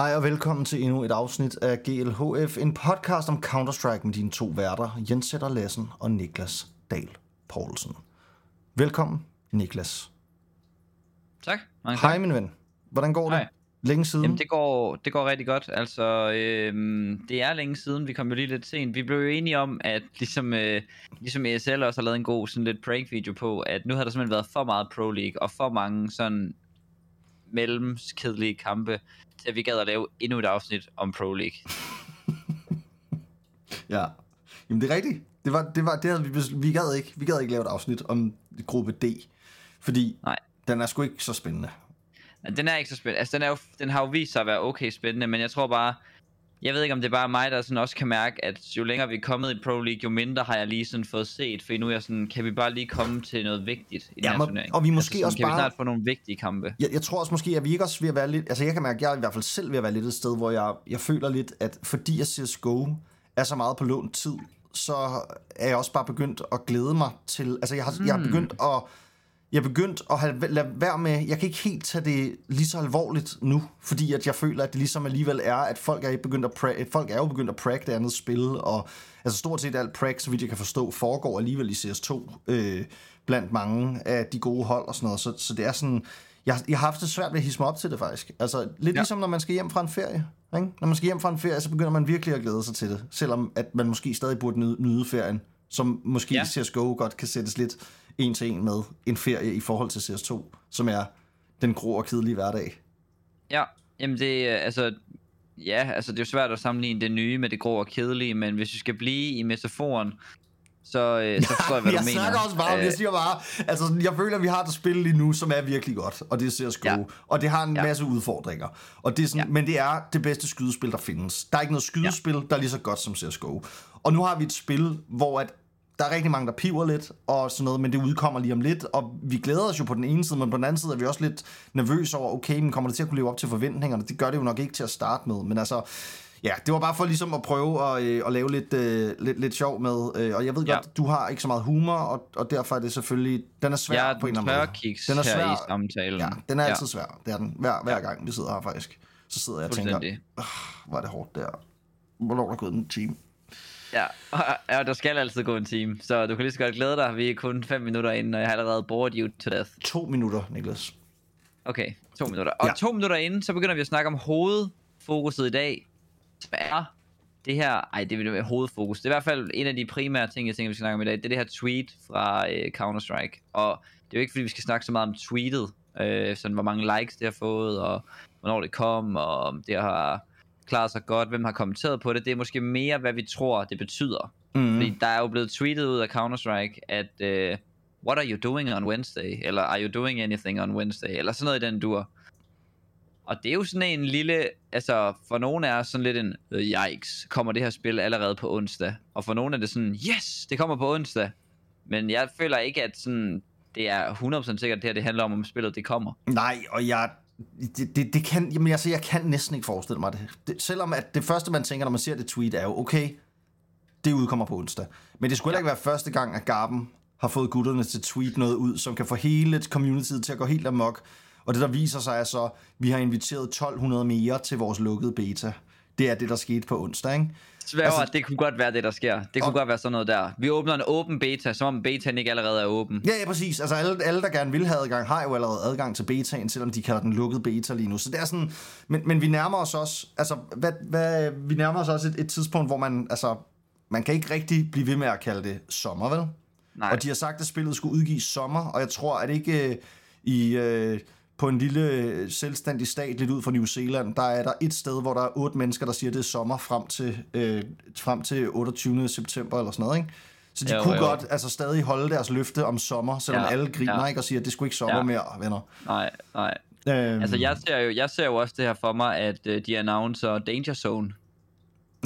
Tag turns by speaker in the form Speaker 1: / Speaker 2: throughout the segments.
Speaker 1: Hej og velkommen til endnu et afsnit af GLHF, en podcast om Counter-Strike med dine to værter, Jens Sætter Lassen og Niklas Dahl Poulsen. Velkommen, Niklas.
Speaker 2: Tak. Mange
Speaker 1: Hej,
Speaker 2: tak.
Speaker 1: min ven. Hvordan går det?
Speaker 2: Hej.
Speaker 1: Længe siden?
Speaker 2: Jamen, det går, det går rigtig godt. Altså, øhm, det er længe siden. Vi kom jo lige lidt sent. Vi blev jo enige om, at ligesom, øh, ligesom ESL også har lavet en god sådan lidt prank-video på, at nu har der simpelthen været for meget Pro League, og for mange sådan mellemskedelige kampe, til at vi gad at lave endnu et afsnit om Pro League.
Speaker 1: Ja. Jamen, det er rigtigt. Det, var, det, var, det havde vi, vi, gad ikke, vi gad ikke lave et afsnit om gruppe D, fordi
Speaker 2: Nej.
Speaker 1: den er sgu ikke så spændende.
Speaker 2: Den er ikke så spændende. Altså, den, er jo, den har jo vist sig at være okay spændende, men jeg tror bare, jeg ved ikke, om det er bare mig, der sådan også kan mærke, at jo længere vi er kommet i Pro League, jo mindre har jeg lige sådan fået set, for nu er jeg sådan, kan vi bare lige komme til noget vigtigt i den
Speaker 1: Ja,
Speaker 2: her
Speaker 1: må-
Speaker 2: turnering?
Speaker 1: og vi måske
Speaker 2: sådan,
Speaker 1: også
Speaker 2: kan
Speaker 1: bare-
Speaker 2: vi snart få nogle vigtige kampe?
Speaker 1: Jeg, jeg tror også måske, at vi ikke også ved at være lidt... Altså jeg kan mærke, at jeg er i hvert fald selv ved at være lidt et sted, hvor jeg, jeg føler lidt, at fordi jeg CSGO er så meget på lånt tid, så er jeg også bare begyndt at glæde mig til... Altså jeg har, mm. jeg har begyndt at... Jeg begyndt at have, lade være med... Jeg kan ikke helt tage det lige så alvorligt nu, fordi at jeg føler, at det ligesom alligevel er, at folk er, begyndt at pra- folk er jo begyndt at prakke det andet spil, og altså stort set alt prak, så vidt jeg kan forstå, foregår alligevel i CS2 øh, blandt mange af de gode hold og sådan noget. Så, så det er sådan... Jeg, jeg har haft det svært ved at hisse mig op til det faktisk. Altså lidt ja. Ligesom når man skal hjem fra en ferie. Ikke? Når man skal hjem fra en ferie, så begynder man virkelig at glæde sig til det. Selvom at man måske stadig burde nyde, nyde ferien. Som måske. Ja. CSGO godt kan sættes lidt en til en med en ferie i forhold til CS2, som er den grå og kedelige hverdag.
Speaker 2: Ja, jamen det er altså... Ja, altså det er jo svært at sammenligne det nye med det grå og kedelige, men hvis vi skal blive i metaforen, så, øh, så forstår jeg, hvad
Speaker 1: jeg
Speaker 2: du mener.
Speaker 1: snakker også bare om,
Speaker 2: Øh,
Speaker 1: jeg siger bare, altså jeg føler, at vi har et spil lige nu, som er virkelig godt, og det er CSGO, ja. Og det har en
Speaker 2: Ja.
Speaker 1: masse udfordringer, og det er sådan. Ja. men det er det bedste skydespil, der findes. Der er ikke noget skydespil, ja. der er lige så godt som CSGO. Og nu har vi et spil, hvor at der er rigtig mange, der piver lidt og sådan noget, men det udkommer lige om lidt, og vi glæder os jo på den ene side, men på den anden side er vi også lidt nervøse over, okay, men kommer det til at kunne leve op til forventningerne? Det gør det jo nok ikke til at starte med, men altså, ja, det var bare for ligesom at prøve at, øh, at lave lidt, øh, lidt, lidt sjov med, øh, og jeg ved
Speaker 2: Ja.
Speaker 1: godt, du har ikke så meget humor, og, og derfor er det selvfølgelig, den er svær
Speaker 2: er
Speaker 1: på en eller anden måde. Den er svær.
Speaker 2: i samtalen.
Speaker 1: Ja, den er altid svær. Det er den. Hver, hver gang vi sidder her faktisk. Så sidder jeg og tænker, hvor er det hårdt der. Hvornår er der gået en time?
Speaker 2: Ja, og, og der skal altid gå en time, så du kan lige så godt glæde dig. Vi er kun 5 minutter inde, og jeg har allerede bored you to death.
Speaker 1: To minutter, Niklas.
Speaker 2: Okay, to minutter. Og
Speaker 1: Ja.
Speaker 2: to minutter inden, så begynder vi at snakke om hovedfokuset i dag. Som er det her... Ej, det være hovedfokus. Det er i hvert fald en af de primære ting, jeg tænker, vi skal snakke om i dag. Det er det her tweet fra øh, Counter-Strike. Og det er jo ikke, fordi vi skal snakke så meget om tweetet. Øh, sådan, hvor mange likes det har fået, og hvornår det kom, og om det har klaret sig godt, hvem har kommenteret på det. Det er måske mere, hvad vi tror, det betyder.
Speaker 1: Mm.
Speaker 2: Fordi der er jo blevet tweetet ud af Counter-Strike, at uh, what are you doing on Wednesday? Eller are you doing anything on Wednesday? Eller sådan noget i den dur. Og det er jo sådan en lille, altså for nogen er sådan lidt en, øh, yikes, kommer det her spil allerede på onsdag? Og for nogen er det sådan, yes, det kommer på onsdag. Men jeg føler ikke, at sådan, det er 100% sikkert, at det her det handler om, om spillet det kommer.
Speaker 1: Nej, og jeg... Det, det, det kan, jamen altså, jeg kan næsten ikke forestille mig det. det. Selvom at det første, man tænker, når man ser det tweet, er jo, okay, det udkommer på onsdag. Men det skulle heller ikke være første gang, at Garben har fået gutterne til at tweet noget ud, som kan få hele communityet til at gå helt amok. Og det, der viser sig, er så, at vi har inviteret 1200 mere til vores lukkede beta. Det er det, der skete på onsdag, ikke? Altså-
Speaker 2: altså, det kunne godt være det, der sker. Det kunne
Speaker 1: Og-
Speaker 2: godt være sådan noget der. Vi åbner en åben beta, som om betaen ikke allerede er åben.
Speaker 1: Ja, ja, præcis. Altså alle, alle, der gerne vil have adgang, har jo allerede adgang til betaen, selvom de kalder den lukket beta lige nu. Så det er sådan, men, men vi nærmer os også, altså, hvad, hvad, vi nærmer os også et, et tidspunkt, hvor man, altså, man kan ikke rigtig blive ved med at kalde det sommer, vel?
Speaker 2: Nej.
Speaker 1: Og de har sagt, at spillet skulle udgives sommer, og jeg tror, at ikke øh, i... Øh, på en lille øh, selvstændig stat lidt ud fra New Zealand, der er der et sted, hvor der er otte mennesker, der siger, at det er sommer frem til, øh, frem til 28. september eller sådan noget, ikke? Så de
Speaker 2: Jo,
Speaker 1: kunne
Speaker 2: jo.
Speaker 1: godt altså, stadig holde deres løfte om sommer, selvom
Speaker 2: Ja,
Speaker 1: alle griner
Speaker 2: ja.
Speaker 1: ikke og siger, at det skulle ikke sommer
Speaker 2: Ja.
Speaker 1: mere, venner.
Speaker 2: Nej, nej.
Speaker 1: Øhm,
Speaker 2: Altså, jeg ser, jo, jeg ser jo også det her for mig, at uh, de annoncer Danger Zone.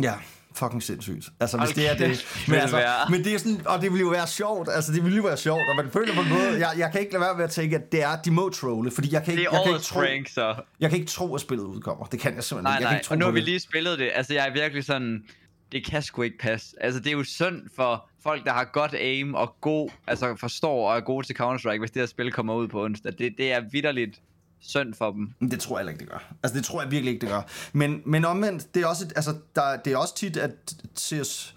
Speaker 1: Ja, fucking sindssygt. Altså, hvis
Speaker 2: Hold
Speaker 1: det er det. Men, altså,
Speaker 2: være.
Speaker 1: men det er sådan, og det ville jo være sjovt. Altså, det ville jo være sjovt, og man føler på en måde, jeg, jeg kan ikke lade være med at tænke, at det er, de må trolle, fordi jeg kan ikke, jeg kan ikke tro,
Speaker 2: prank, så.
Speaker 1: jeg kan ikke tro, at spillet udkommer. Det kan jeg simpelthen
Speaker 2: Nej,
Speaker 1: ikke. Jeg kan
Speaker 2: nej,
Speaker 1: ikke tro
Speaker 2: og nu har vi lige spillet det. Altså, jeg er virkelig sådan... Det kan sgu ikke passe. Altså, det er jo synd for folk, der har godt aim og god... Altså, forstår og er gode til Counter-Strike, hvis det her spil kommer ud på onsdag. Det, det er vidderligt synd for dem.
Speaker 1: Det tror jeg ikke, det gør. Altså, det tror jeg virkelig ikke, det gør. Men, men omvendt, det er også, et, altså, der, det er også tit, at CS,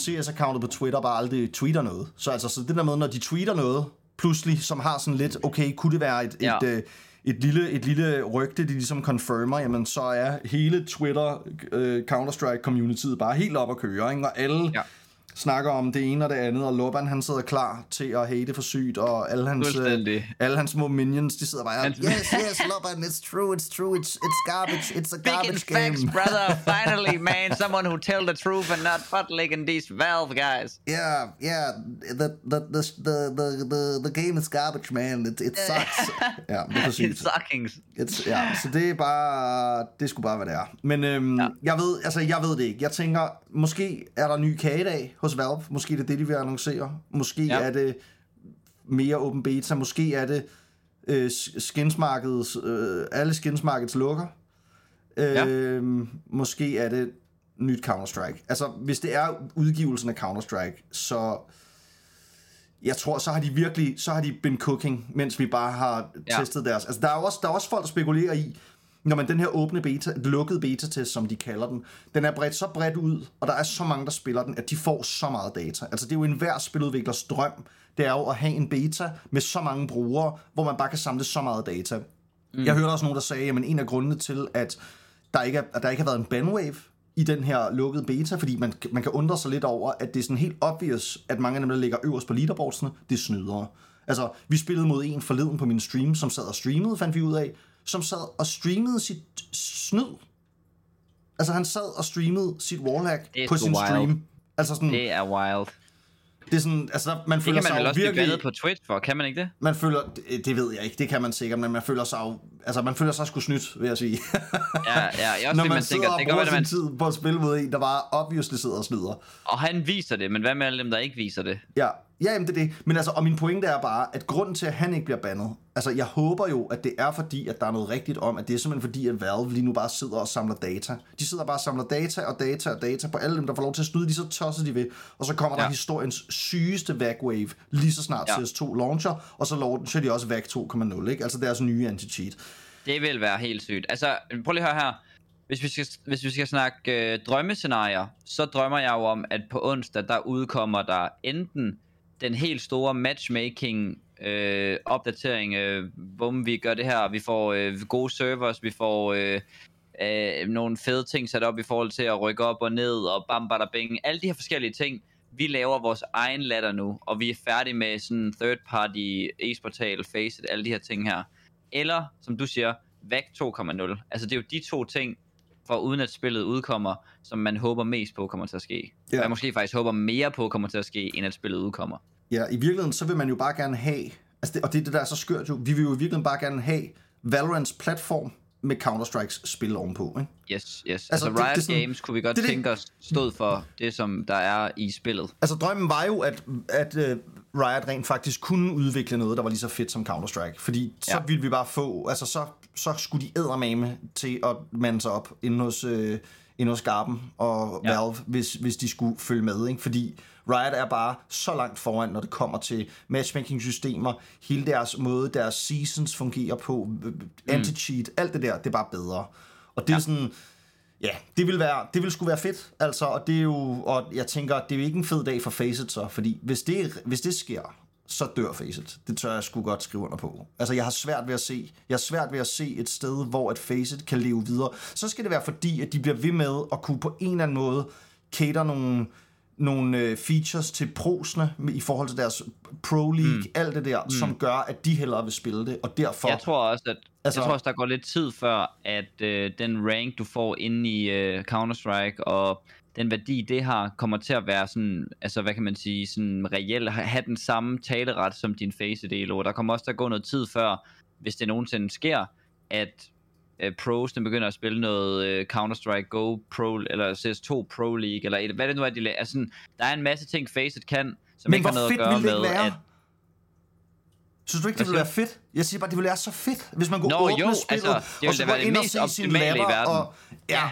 Speaker 1: CS-accountet på Twitter bare aldrig tweeter noget. Så altså, så det der med, når de tweeter noget, pludselig, som har sådan lidt, okay, kunne det være et,
Speaker 2: Ja.
Speaker 1: et, øh, et, lille, et lille rygte, de ligesom confirmer, jamen så er hele Twitter øh, Counter-Strike-communityet bare helt op at køre, ikke? og alle
Speaker 2: Ja.
Speaker 1: Snakker om det ene og det andet, og Loban han sidder klar til at hate for sygt, og alle hans, øh, alle hans små minions, de sidder bare,
Speaker 2: Hans-
Speaker 1: yes, yes, Loban, it's true, it's true, it's, it's garbage, it's a garbage game.
Speaker 2: facts, brother. Finally, man. Someone who tell the truth and not bootlegging these Valve guys.
Speaker 1: Yeah, yeah, the, the, the, the, the, the, the game is garbage, man, it, it sucks. ja, det er for sygt.
Speaker 2: It's suckings.
Speaker 1: It's, ja, så det er bare, det skulle bare, hvad det er. Men øhm,
Speaker 2: Ja.
Speaker 1: ja. jeg, ved, altså, jeg ved det ikke. Jeg tænker, måske er der ny kagedag hos Valve. Måske er det det, de vil annoncere. Måske
Speaker 2: Ja.
Speaker 1: er det mere open beta. Måske er det øh, skinsmarkedets, øh, alle skinsmarkedets lukker.
Speaker 2: Ja.
Speaker 1: Øh, Måske er det nyt Counter-Strike. Altså, hvis det er udgivelsen af Counter-Strike, så jeg tror, så har de virkelig, så har de been cooking, mens vi bare har
Speaker 2: Ja.
Speaker 1: testet deres. Altså, der er også, der er også folk, der spekulerer i, når man den her åbne beta, lukkede beta-test, som de kalder den, den er bredt så bredt ud, og der er så mange, der spiller den, at de får så meget data. Altså, det er jo enhver spiludviklers drøm, det er jo at have en beta med så mange brugere, hvor man bare kan samle så meget data. Mm. Jeg hørte også nogen, der sagde, at en af grundene til, at der ikke, er, at der ikke har været en bandwave i den her lukkede beta, fordi man, man kan undre sig lidt over, at det er sådan helt obvious, at mange af dem, der ligger øverst på leaderboardsene, det er snydere. Altså, vi spillede mod en forleden på min stream, som sad og streamede, fandt vi ud af, som sad og streamede sit snyd. Altså, han sad og streamede sit wallhack
Speaker 2: Det
Speaker 1: på sin
Speaker 2: wild.
Speaker 1: stream. Altså sådan,
Speaker 2: Det er wild.
Speaker 1: det er sådan, altså, man
Speaker 2: Det
Speaker 1: føler
Speaker 2: kan man
Speaker 1: sig
Speaker 2: vel også blive
Speaker 1: virkelig...
Speaker 2: bandet på Twitch for, kan man ikke det?
Speaker 1: Man føler, det, det ved jeg ikke, det kan man sikkert, men man føler sig jo, altså man føler sig sgu snydt, vil jeg sige.
Speaker 2: Ja, ja, jeg også
Speaker 1: Når
Speaker 2: det,
Speaker 1: man,
Speaker 2: man
Speaker 1: sidder
Speaker 2: tænker,
Speaker 1: og
Speaker 2: det
Speaker 1: bruger
Speaker 2: være,
Speaker 1: sin
Speaker 2: man,
Speaker 1: tid på at spille mod en, der bare obviously sidder og snyder.
Speaker 2: og han viser det, men hvad med alle dem, der ikke viser det?
Speaker 1: Ja, ja jamen det er det. Men altså, og min pointe er bare, at grunden til, at han ikke bliver bandet, altså jeg håber jo, at det er fordi, at der er noget rigtigt om, at det er simpelthen fordi, at Valve lige nu bare sidder og samler data. De sidder bare og samler data og data og data på alle dem, der får lov til at snyde, de så tosser de ved. Og så kommer ja. Der historiens sygeste VAC-wave, lige så snart
Speaker 2: Ja.
Speaker 1: CS2 launcher, og så launcher de også VAC 2.0, ikke? Altså deres nye anti-cheat.
Speaker 2: Det vil være helt sygt. Altså, prøv lige at høre her. Hvis vi skal, hvis vi skal snakke øh, drømmescenarier, så drømmer jeg jo om, at på onsdag, der udkommer der enten den helt store matchmaking øh, opdatering, øh, hvor vi gør det her, vi får øh, gode servers, vi får øh, øh, nogle fede ting sat op i forhold til at rykke op og ned, og bam, bada, bing, alle de her forskellige ting, vi laver vores egen ladder nu, og vi er færdige med sådan third party, e-sportal, Faceit, alle de her ting her. Eller, som du siger, VAC 2.0. Altså det er jo de to ting, for uden at spillet udkommer, som man håber mest på kommer til at ske.
Speaker 1: Ja.
Speaker 2: Man måske faktisk håber mere på kommer til at ske, end at spillet udkommer.
Speaker 1: Ja, i virkeligheden, så vil man jo bare gerne have, altså det, og det er det, der er så skørt jo, vi vil jo i virkeligheden bare gerne have Valorants platform med Counter-Strikes spil ovenpå, ikke?
Speaker 2: Yes, yes. Altså,
Speaker 1: Altså, det-
Speaker 2: Riot
Speaker 1: det er sådan-
Speaker 2: Games kunne vi godt
Speaker 1: det det-
Speaker 2: tænke os stod for det, som der er i spillet.
Speaker 1: Altså drømmen var jo, at, at uh, Riot rent faktisk kunne udvikle noget, der var lige så fedt som Counter-Strike. Fordi så
Speaker 2: Ja.
Speaker 1: ville vi bare få, altså så, så skulle de eddermame til at mande sig op inde hos, øh, inde hos Garben og
Speaker 2: Ja.
Speaker 1: Valve, hvis, hvis de skulle følge med. Ikke? Fordi Riot er bare så langt foran, når det kommer til matchmaking-systemer, hele deres måde, deres seasons fungerer på, øh, anti-cheat, alt det der, det er bare bedre. Og det ja. er sådan, Ja, det vil, være, det vil skulle være fedt, altså, og det er jo, og jeg tænker, det er jo ikke en fed dag for Faceit så, fordi hvis det, hvis det sker, så dør Faceit. Det tør jeg sgu godt skrive under på. Altså, jeg har svært ved at se, jeg har svært ved at se et sted, hvor et Faceit kan leve videre. Så skal det være fordi, at de bliver ved med at kunne på en eller anden måde cater nogle, nogle øh, features til prosene i forhold til deres Pro League, mm. alt det der, mm. som gør, at de hellere vil spille det, og derfor...
Speaker 2: Jeg tror også, at
Speaker 1: altså,
Speaker 2: jeg tror også, der går lidt tid før, at øh, den rank, du får inde i øh, Counter-Strike, og den værdi, det har, kommer til at være sådan, altså hvad kan man sige, sådan reelt, ha- have den samme taleret som din face elo. Der kommer også til at gå noget tid før, hvis det nogensinde sker, at øh, pros, den begynder at spille noget øh, Counter-Strike Go Pro, eller CS2 Pro League, eller et, hvad det nu er, de laver. Altså, sådan, der er en masse ting, Faceit kan, som
Speaker 1: Men
Speaker 2: ikke har noget
Speaker 1: fedt
Speaker 2: at gøre med,
Speaker 1: være?
Speaker 2: at
Speaker 1: Synes du ikke, det ville være fedt? Jeg siger bare, det ville være så fedt, hvis man kunne
Speaker 2: Nå,
Speaker 1: åbne
Speaker 2: jo,
Speaker 1: spillet,
Speaker 2: altså, det ville
Speaker 1: og så
Speaker 2: være det mest optimale i verden.
Speaker 1: Og, Ja.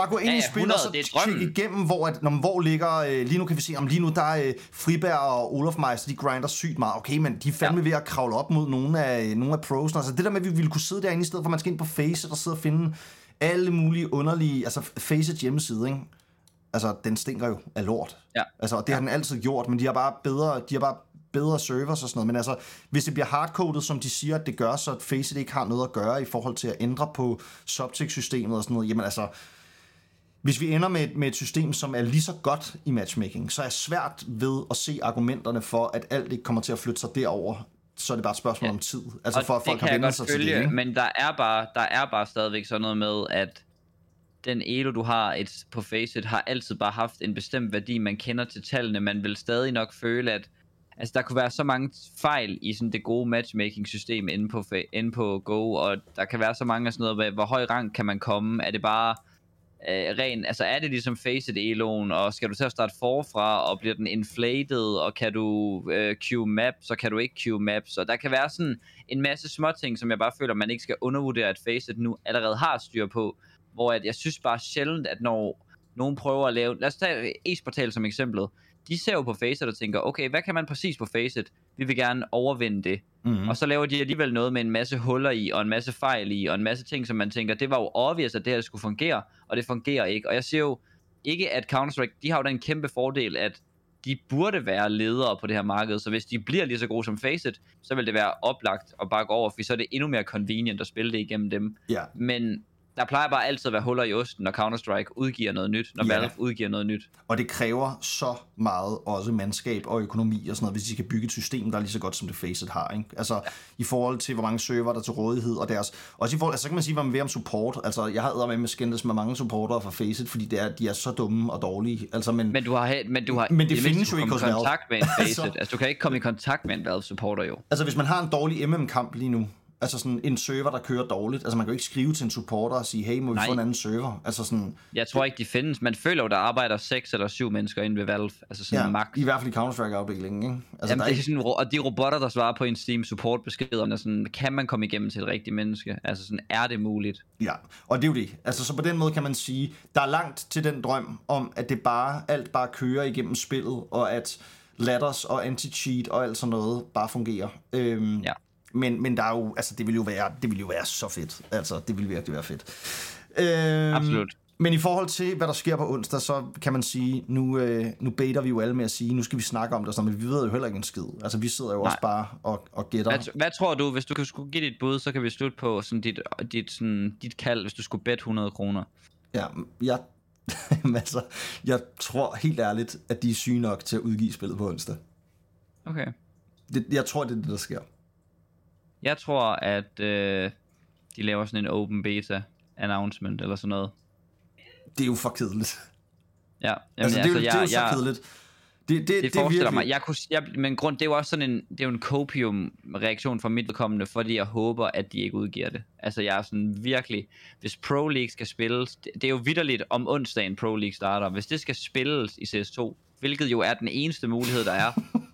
Speaker 1: Bare gå ind
Speaker 2: Ja,
Speaker 1: i
Speaker 2: ja,
Speaker 1: spil,
Speaker 2: 100,
Speaker 1: og så tjekke igennem, hvor, at, når, hvor ligger... Øh, lige nu kan vi se, om lige nu der er øh, Friberg og Olof Meister, de grinder sygt meget. Okay, men de er fandme ja. ved at kravle op mod nogle af, nogle af pros. Altså det der med, at vi ville kunne sidde derinde, i stedet for at man skal ind på Faceit og sidde og finde alle mulige underlige... Altså Faceit hjemmeside, ikke? Altså, den stinker jo af lort.
Speaker 2: Ja.
Speaker 1: Altså, og det ja. har den altid gjort, men de har bare bedre, de har bare bedre servers og sådan noget. Men altså, hvis det bliver hardcoded, som de siger, at det gør, så at Faceit ikke har noget at gøre i forhold til at ændre på subtext-systemet og sådan noget, jamen altså, hvis vi ender med, med et system, som er lige så godt i matchmaking, så er svært ved at se argumenterne for, at alt ikke kommer til at flytte sig derover. Så er det bare et spørgsmål ja. om tid. Altså
Speaker 2: og
Speaker 1: for at folk har vendt sig
Speaker 2: følge,
Speaker 1: til det. Ikke?
Speaker 2: men der er, bare, der er bare stadigvæk sådan noget med, at den elo, du har et, på Faceit, har altid bare haft en bestemt værdi, man kender til tallene. Man vil stadig nok føle, at altså, der kunne være så mange fejl i sådan det gode matchmaking-system inde på, inde på Go, og der kan være så mange af sådan noget, hvor, hvor høj rang kan man komme? Er det bare øh, ren, altså er det ligesom facet Eloen, og skal du til at starte forfra, og bliver den inflated, og kan du øh, queue map, så kan du ikke queue map, så der kan være sådan en masse små ting, som jeg bare føler, man ikke skal undervurdere, at facet nu allerede har styr på, hvor at jeg synes bare sjældent, at når nogen prøver at lave, lad os tage e-sportal som eksemplet, de ser jo på Faceit og tænker, okay, hvad kan man præcis på Faceit? Vi vil gerne overvinde det.
Speaker 1: Mm-hmm.
Speaker 2: Og så laver de alligevel noget med en masse huller i, og en masse fejl i, og en masse ting, som man tænker, det var jo obvious, at det her skulle fungere, og det fungerer ikke. Og jeg siger jo ikke, at Counter-Strike, de har jo den kæmpe fordel, at de burde være ledere på det her marked, så hvis de bliver lige så gode som Faceit, så vil det være oplagt at bare gå over, for så er det endnu mere convenient at spille det igennem dem.
Speaker 1: Ja.
Speaker 2: Men der plejer bare altid at være huller i osten, når Counter-Strike udgiver noget nyt, når
Speaker 1: Ja.
Speaker 2: Valve udgiver noget nyt.
Speaker 1: Og det kræver så meget også mandskab og økonomi og sådan noget, hvis de skal bygge et system, der er lige så godt som det Faceit har. Ikke? Altså ja. i forhold til, hvor mange server der er til rådighed, og deres... Også i forhold, altså, så kan man sige, hvad man vil om support. Altså, jeg har med med skændtes med mange supportere fra Faceit, fordi det er, de er så dumme og dårlige. Altså, men,
Speaker 2: Men du har, men du har
Speaker 1: Men det findes jo ikke hos
Speaker 2: i
Speaker 1: Valve.
Speaker 2: kontakt med en Faceit.
Speaker 1: Så-
Speaker 2: altså, du kan ikke komme i kontakt med en Valve supporter jo.
Speaker 1: altså, hvis man har en dårlig MM-kamp lige nu, altså sådan en server, der kører dårligt, altså man kan jo ikke skrive til en supporter og sige, hey, må vi
Speaker 2: Nej.
Speaker 1: få en anden server? Altså sådan,
Speaker 2: Jeg tror ikke, de findes. Man føler jo, der arbejder seks eller syv mennesker inde ved Valve. Altså sådan
Speaker 1: ja,
Speaker 2: max.
Speaker 1: i hvert fald i Counter-Strike-afdelingen, ikke? Altså,
Speaker 2: Jamen,
Speaker 1: der er
Speaker 2: det er
Speaker 1: ikke,
Speaker 2: sådan, og de robotter, der svarer på en Steam support beskederne, sådan, kan man komme igennem til et rigtigt menneske? Altså sådan, er det muligt?
Speaker 1: Ja, og det er jo det. Altså, så på den måde kan man sige, der er langt til den drøm om, at det bare, alt bare kører igennem spillet, og at ladders og anti-cheat og alt sådan noget bare fungerer. Øhm,
Speaker 2: Ja.
Speaker 1: Men, men der er jo, altså, det vil jo være, det vil jo være så fedt. Altså, det vil virkelig være fedt. Øhm,
Speaker 2: Absolut.
Speaker 1: Men i forhold til, hvad der sker på onsdag, så kan man sige, nu, øh, nu baiter vi jo alle med at sige, nu skal vi snakke om det, sådan, noget, men vi ved jo heller ikke en skid. Altså, vi sidder jo Nej. også bare og, og gætter.
Speaker 2: Hvad, hvad tror du, hvis du kan skulle give dit bud, så kan vi slutte på sådan dit, dit, sådan, dit kald, hvis du skulle bet 100 kroner.
Speaker 1: Ja, jeg, altså, jeg tror helt ærligt, at de er syge nok til at udgive spillet på onsdag.
Speaker 2: Okay.
Speaker 1: Det, jeg tror, det er det, der sker.
Speaker 2: Jeg tror, at øh, de laver sådan en open beta announcement eller sådan noget.
Speaker 1: Det er jo for kedeligt.
Speaker 2: Ja, jamen,
Speaker 1: Altså, det, er jo, det er jo
Speaker 2: jeg,
Speaker 1: så
Speaker 2: jeg,
Speaker 1: kedeligt. Det, det, det,
Speaker 2: det
Speaker 1: er
Speaker 2: forestiller
Speaker 1: virkelig...
Speaker 2: mig. Jeg kunne, jeg, men grund, det er jo også sådan en, det er jo en copium-reaktion fra mit vedkommende, fordi jeg håber, at de ikke udgiver det. Altså, jeg er sådan virkelig, hvis Pro League skal spilles, det, det er jo vidderligt om onsdagen Pro League starter. Hvis det skal spilles i CS2, hvilket jo er den eneste mulighed, der er,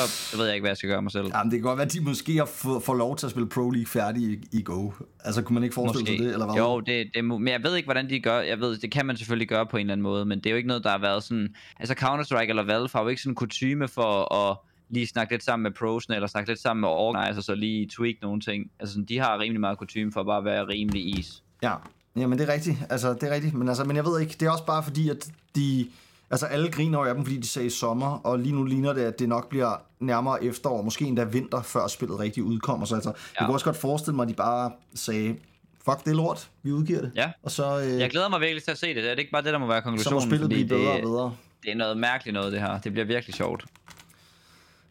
Speaker 2: så, så ved jeg ikke, hvad jeg skal gøre mig selv.
Speaker 1: Jamen, det kan godt være, at de måske har fået får lov til at spille Pro League færdig i, i Go. Altså, kunne man ikke forestille sig det, eller hvad?
Speaker 2: Jo, det, det, men jeg ved ikke, hvordan de gør. Jeg ved, det kan man selvfølgelig gøre på en eller anden måde, men det er jo ikke noget, der har været sådan... Altså Counter-Strike eller Valve har jo ikke sådan en kutume for at lige snakke lidt sammen med prosene, eller snakke lidt sammen med organizers, og lige tweak nogle ting. Altså sådan, de har rimelig meget kutume for at bare være rimelig is.
Speaker 1: Ja, jamen det er rigtigt. Altså, det er rigtigt. Men, altså, men jeg ved ikke, det er også bare fordi, at de... Altså, alle griner over af dem, fordi de sagde sommer, og lige nu ligner det, at det nok bliver nærmere efterår, måske endda vinter, før spillet rigtig udkommer. Så altså, ja. jeg kunne også godt forestille mig, at de bare sagde, fuck det er lort, vi udgiver det.
Speaker 2: Ja.
Speaker 1: Og så, øh,
Speaker 2: Jeg glæder mig virkelig til at se det. Er det ikke bare det, der må være
Speaker 1: så må
Speaker 2: konklusionen?
Speaker 1: spillet blive bedre og
Speaker 2: det,
Speaker 1: bedre.
Speaker 2: det er noget mærkeligt noget, det her. Det bliver virkelig sjovt.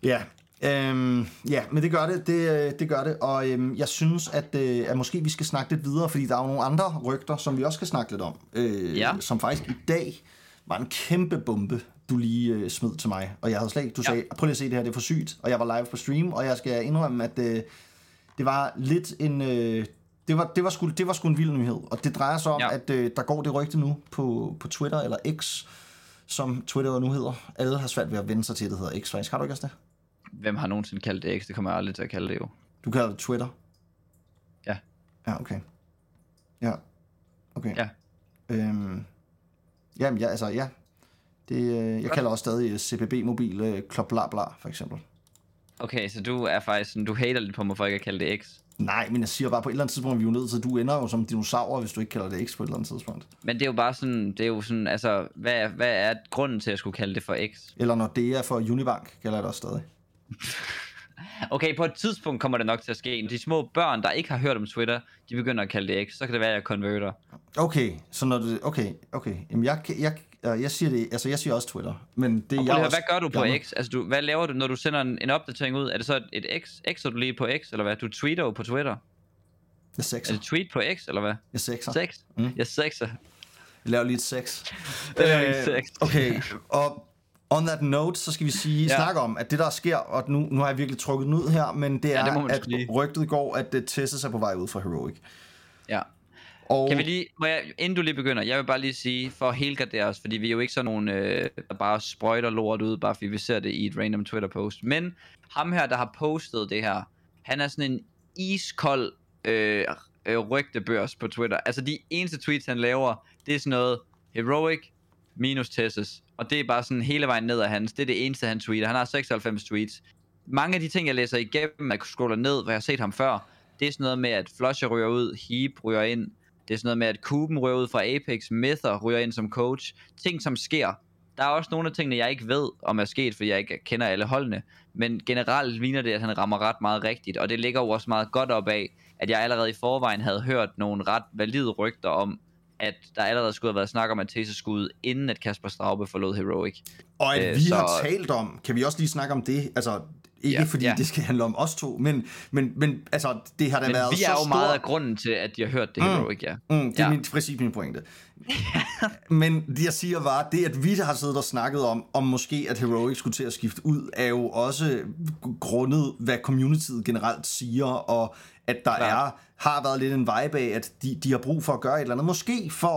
Speaker 1: Ja, øhm, ja, men det gør det, det, øh, det gør det, og øhm, jeg synes, at, øh, at måske vi skal snakke lidt videre, fordi der er jo nogle andre rygter, som vi også skal snakke lidt om, øh,
Speaker 2: Ja.
Speaker 1: som faktisk i dag var en kæmpe bombe, du lige øh, smed til mig, og jeg havde slet ikke, du
Speaker 2: Ja.
Speaker 1: sagde, prøv lige at se det her, det er for sygt, og jeg var live på stream, og jeg skal indrømme, at øh, det var lidt en... Øh, det var, det, var sgu, det var sgu en vild nyhed, og det drejer sig om, ja. At øh, der går det rygte nu på, på Twitter, eller X, som Twitter nu hedder. Alle har svært ved at vende sig til, at det hedder X, faktisk. Har du ikke også det?
Speaker 2: Hvem har nogensinde kaldt det X? Det kommer jeg aldrig til at kalde det jo.
Speaker 1: Du kalder det Twitter?
Speaker 2: Ja.
Speaker 1: Ja, okay. Ja. Okay.
Speaker 2: Ja.
Speaker 1: Øhm, jamen, ja, altså, ja. Det, øh, jeg kalder også stadig øh, Club Bla Bla, for eksempel.
Speaker 2: Okay, så du er faktisk sådan, du hater lidt på mig for ikke at kalde det X.
Speaker 1: Nej, men jeg siger bare, på et eller andet tidspunkt er vi jo nødt til, du ender jo som dinosaur, hvis du ikke kalder det X på et eller andet tidspunkt.
Speaker 2: Men det er jo bare sådan, det er jo sådan, altså, hvad er, hvad er grunden til at skulle kalde det for X?
Speaker 1: Eller når det er for Unibank, kalder jeg det også stadig.
Speaker 2: Okay, på et tidspunkt kommer det nok til at ske. De små børn, der ikke har hørt om Twitter, de begynder at kalde det X. Så kan det være, at jeg konverter.
Speaker 1: Okay, så når det, okay, okay. Jamen, jeg, jeg, jeg, jeg siger det, altså jeg siger også Twitter, men det
Speaker 2: Og
Speaker 1: jeg
Speaker 2: høre,
Speaker 1: også,
Speaker 2: hvad gør du på
Speaker 1: jeg,
Speaker 2: X? Altså, du, hvad laver du, når du sender en, en opdatering ud? Er det så et X? X'er du lige på X, eller hvad? Du tweeter jo på Twitter.
Speaker 1: Jeg
Speaker 2: Er
Speaker 1: sexer.
Speaker 2: det tweet på X, eller hvad?
Speaker 1: Jeg sexer.
Speaker 2: Sex?
Speaker 1: Mm.
Speaker 2: Jeg sexer.
Speaker 1: Jeg laver lige et sex.
Speaker 2: Jeg laver lige et
Speaker 1: Øh,
Speaker 2: sex.
Speaker 1: Okay, og on that note, så skal vi sige,
Speaker 2: Ja.
Speaker 1: ja. snakke om, at det der sker, og nu, nu har jeg virkelig trukket den ud her, men det
Speaker 2: Ja,
Speaker 1: er,
Speaker 2: det må man
Speaker 1: at
Speaker 2: sgu lige.
Speaker 1: rygtet går, at uh, Tessus er på vej ud fra Heroic.
Speaker 2: Ja.
Speaker 1: Og
Speaker 2: Kan vi lige, må jeg, inden du lige begynder, jeg vil bare lige sige, for at helgardere os, fordi vi er jo ikke sådan nogen, øh, der bare sprøjter lort ud, bare fordi vi ser det i et random Twitter-post. Men ham her, der har postet det her, han er sådan en iskold øh, øh, rygtebørs på Twitter. Altså de eneste tweets, han laver, det er sådan noget heroic minus Tesses. Og det er bare sådan hele vejen ned af hans. Det er det eneste, han tweeter. Han har 96 tweets. Mange af de ting, jeg læser igennem, jeg scroller ned, hvor jeg har set ham før, det er sådan noget med, at Flusher ryger ud, Heap ryger ind, det er sådan noget med, at Kuben ryger ud fra Apex, Mither ryger ind som coach. Ting, som sker. Der er også nogle af tingene, jeg ikke ved, om er sket, fordi jeg ikke kender alle holdene. Men generelt ligner det, at han rammer ret meget rigtigt, og det ligger jo også meget godt op af, at jeg allerede i forvejen havde hørt nogle ret valide rygter om, at der allerede skulle have været snak om, ud, inden at Kasper Straube forlod Heroic.
Speaker 1: Og at
Speaker 2: Øh,
Speaker 1: vi
Speaker 2: så-
Speaker 1: har talt om, kan vi også lige snakke om det? Altså, ikke
Speaker 2: Ja,
Speaker 1: ja, fordi
Speaker 2: ja.
Speaker 1: ja. det skal handle om os to, men, men, men altså, det har da
Speaker 2: Men
Speaker 1: været
Speaker 2: vi
Speaker 1: så
Speaker 2: er jo
Speaker 1: stor...
Speaker 2: meget af grunden til, at de har hørt det
Speaker 1: Mm.
Speaker 2: Heroic, ja.
Speaker 1: Mm, det er
Speaker 2: Ja.
Speaker 1: min, præcis min pointe. Men det jeg siger var, det at vi har siddet og snakket om, om måske at Heroic skulle til at skifte ud, er jo også grundet, hvad communityet generelt siger, og at der
Speaker 2: Klart.
Speaker 1: er, har været lidt en vibe af, at de, de har brug for at gøre et eller andet, måske for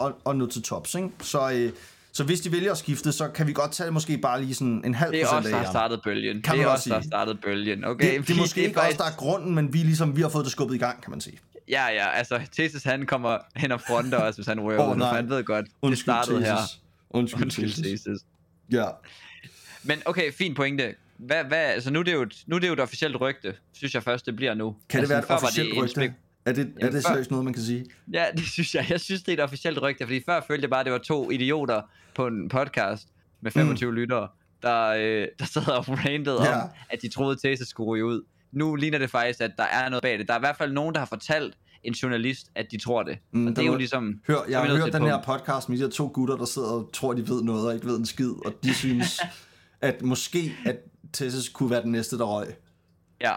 Speaker 1: at, at, at nå til tops. Ikke? Så, øh, så hvis de vælger at skifte, så kan vi godt tage måske bare lige sådan en halv
Speaker 2: Det er
Speaker 1: procent
Speaker 2: også der
Speaker 1: af
Speaker 2: har startet bølgen.
Speaker 1: Kan
Speaker 2: det er
Speaker 1: også
Speaker 2: der har startet bølgen. Okay,
Speaker 1: Det, det er måske ikke
Speaker 2: faktisk-
Speaker 1: også der er grunden, men vi, ligesom, vi har fået det skubbet i gang, kan man sige.
Speaker 2: Ja, ja, altså Tesis han kommer hen og fronter os, hvis han nu, for
Speaker 1: nej.
Speaker 2: han ved godt, det
Speaker 1: Undskyld,
Speaker 2: startede her.
Speaker 1: Thesis. Undskyld,
Speaker 2: Undskyld,
Speaker 1: Thesis.
Speaker 2: Tesis.
Speaker 1: Ja.
Speaker 2: Men okay, fin pointe. Hvad, hvad, altså nu er, det jo et, nu er det jo et officielt rygte, synes jeg først, det bliver nu.
Speaker 1: Kan det
Speaker 2: altså,
Speaker 1: være et officielt
Speaker 2: det
Speaker 1: rygte? Er det, er det
Speaker 2: før-
Speaker 1: seriøst noget, man kan sige?
Speaker 2: Ja, det synes jeg. Jeg synes, det er et officielt rygte, fordi før følte jeg bare, at det var to idioter på en podcast med 25 mm. lyttere, der, øh, der sad og rantede
Speaker 1: Ja.
Speaker 2: om, at de troede, at skulle ryge ud. Nu ligner det faktisk, at der er noget bag det. Der er i hvert fald nogen, der har fortalt en journalist, at de tror det.
Speaker 1: Mm,
Speaker 2: og det er jo
Speaker 1: var-
Speaker 2: ligesom...
Speaker 1: Hør, jeg har hørt den
Speaker 2: et
Speaker 1: her
Speaker 2: punkt.
Speaker 1: podcast med de her to gutter, der sidder og tror, de ved noget og ikke ved en skid, og de synes, at måske, at Tessus kunne være den næste, der røg.
Speaker 2: Ja.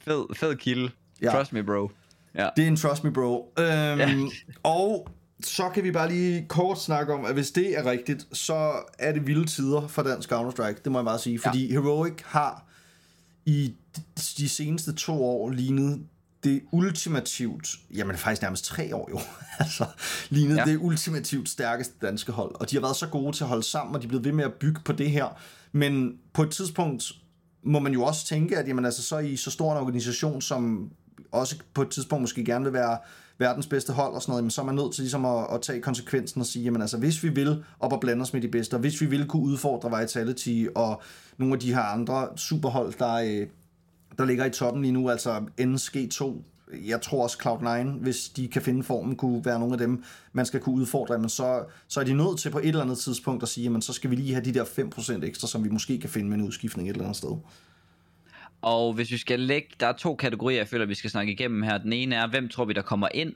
Speaker 2: Fed, fed kilde.
Speaker 1: Ja.
Speaker 2: Trust me, bro. Ja.
Speaker 1: Det er en trust me, bro. Øhm,
Speaker 2: Ja.
Speaker 1: Og så kan vi bare lige kort snakke om, at hvis det er rigtigt, så er det vilde tider for dansk Counter-Strike. Det må jeg bare sige. Fordi ja. Heroic har i de seneste to år lignet det ultimativt, jamen faktisk nærmest tre år jo, altså lignet ja.
Speaker 2: Ja.
Speaker 1: det ultimativt stærkeste danske hold. Og de har været så gode til at holde sammen, og de er blevet ved med at bygge på det her. Men på et tidspunkt må man jo også tænke, at jamen, altså, så i så stor en organisation, som også på et tidspunkt måske gerne vil være verdens bedste hold og sådan noget, jamen, så er man nødt til ligesom at, at tage konsekvensen og sige, jamen altså, hvis vi vil op og blande os med de bedste, og hvis vi vil kunne udfordre Vitality og nogle af de her andre superhold, der, øh, der ligger i toppen lige nu, altså NSG2, jeg tror også Cloud9, hvis de kan finde formen, kunne være nogle af dem, man skal kunne udfordre, men så, så er de nødt til på et eller andet tidspunkt at sige, jamen så skal vi lige have de der 5% ekstra, som vi måske kan finde med en udskiftning et eller andet sted.
Speaker 2: Og hvis vi skal lægge, der er to kategorier, jeg føler, vi skal snakke igennem her. Den ene er, hvem tror vi, der kommer ind?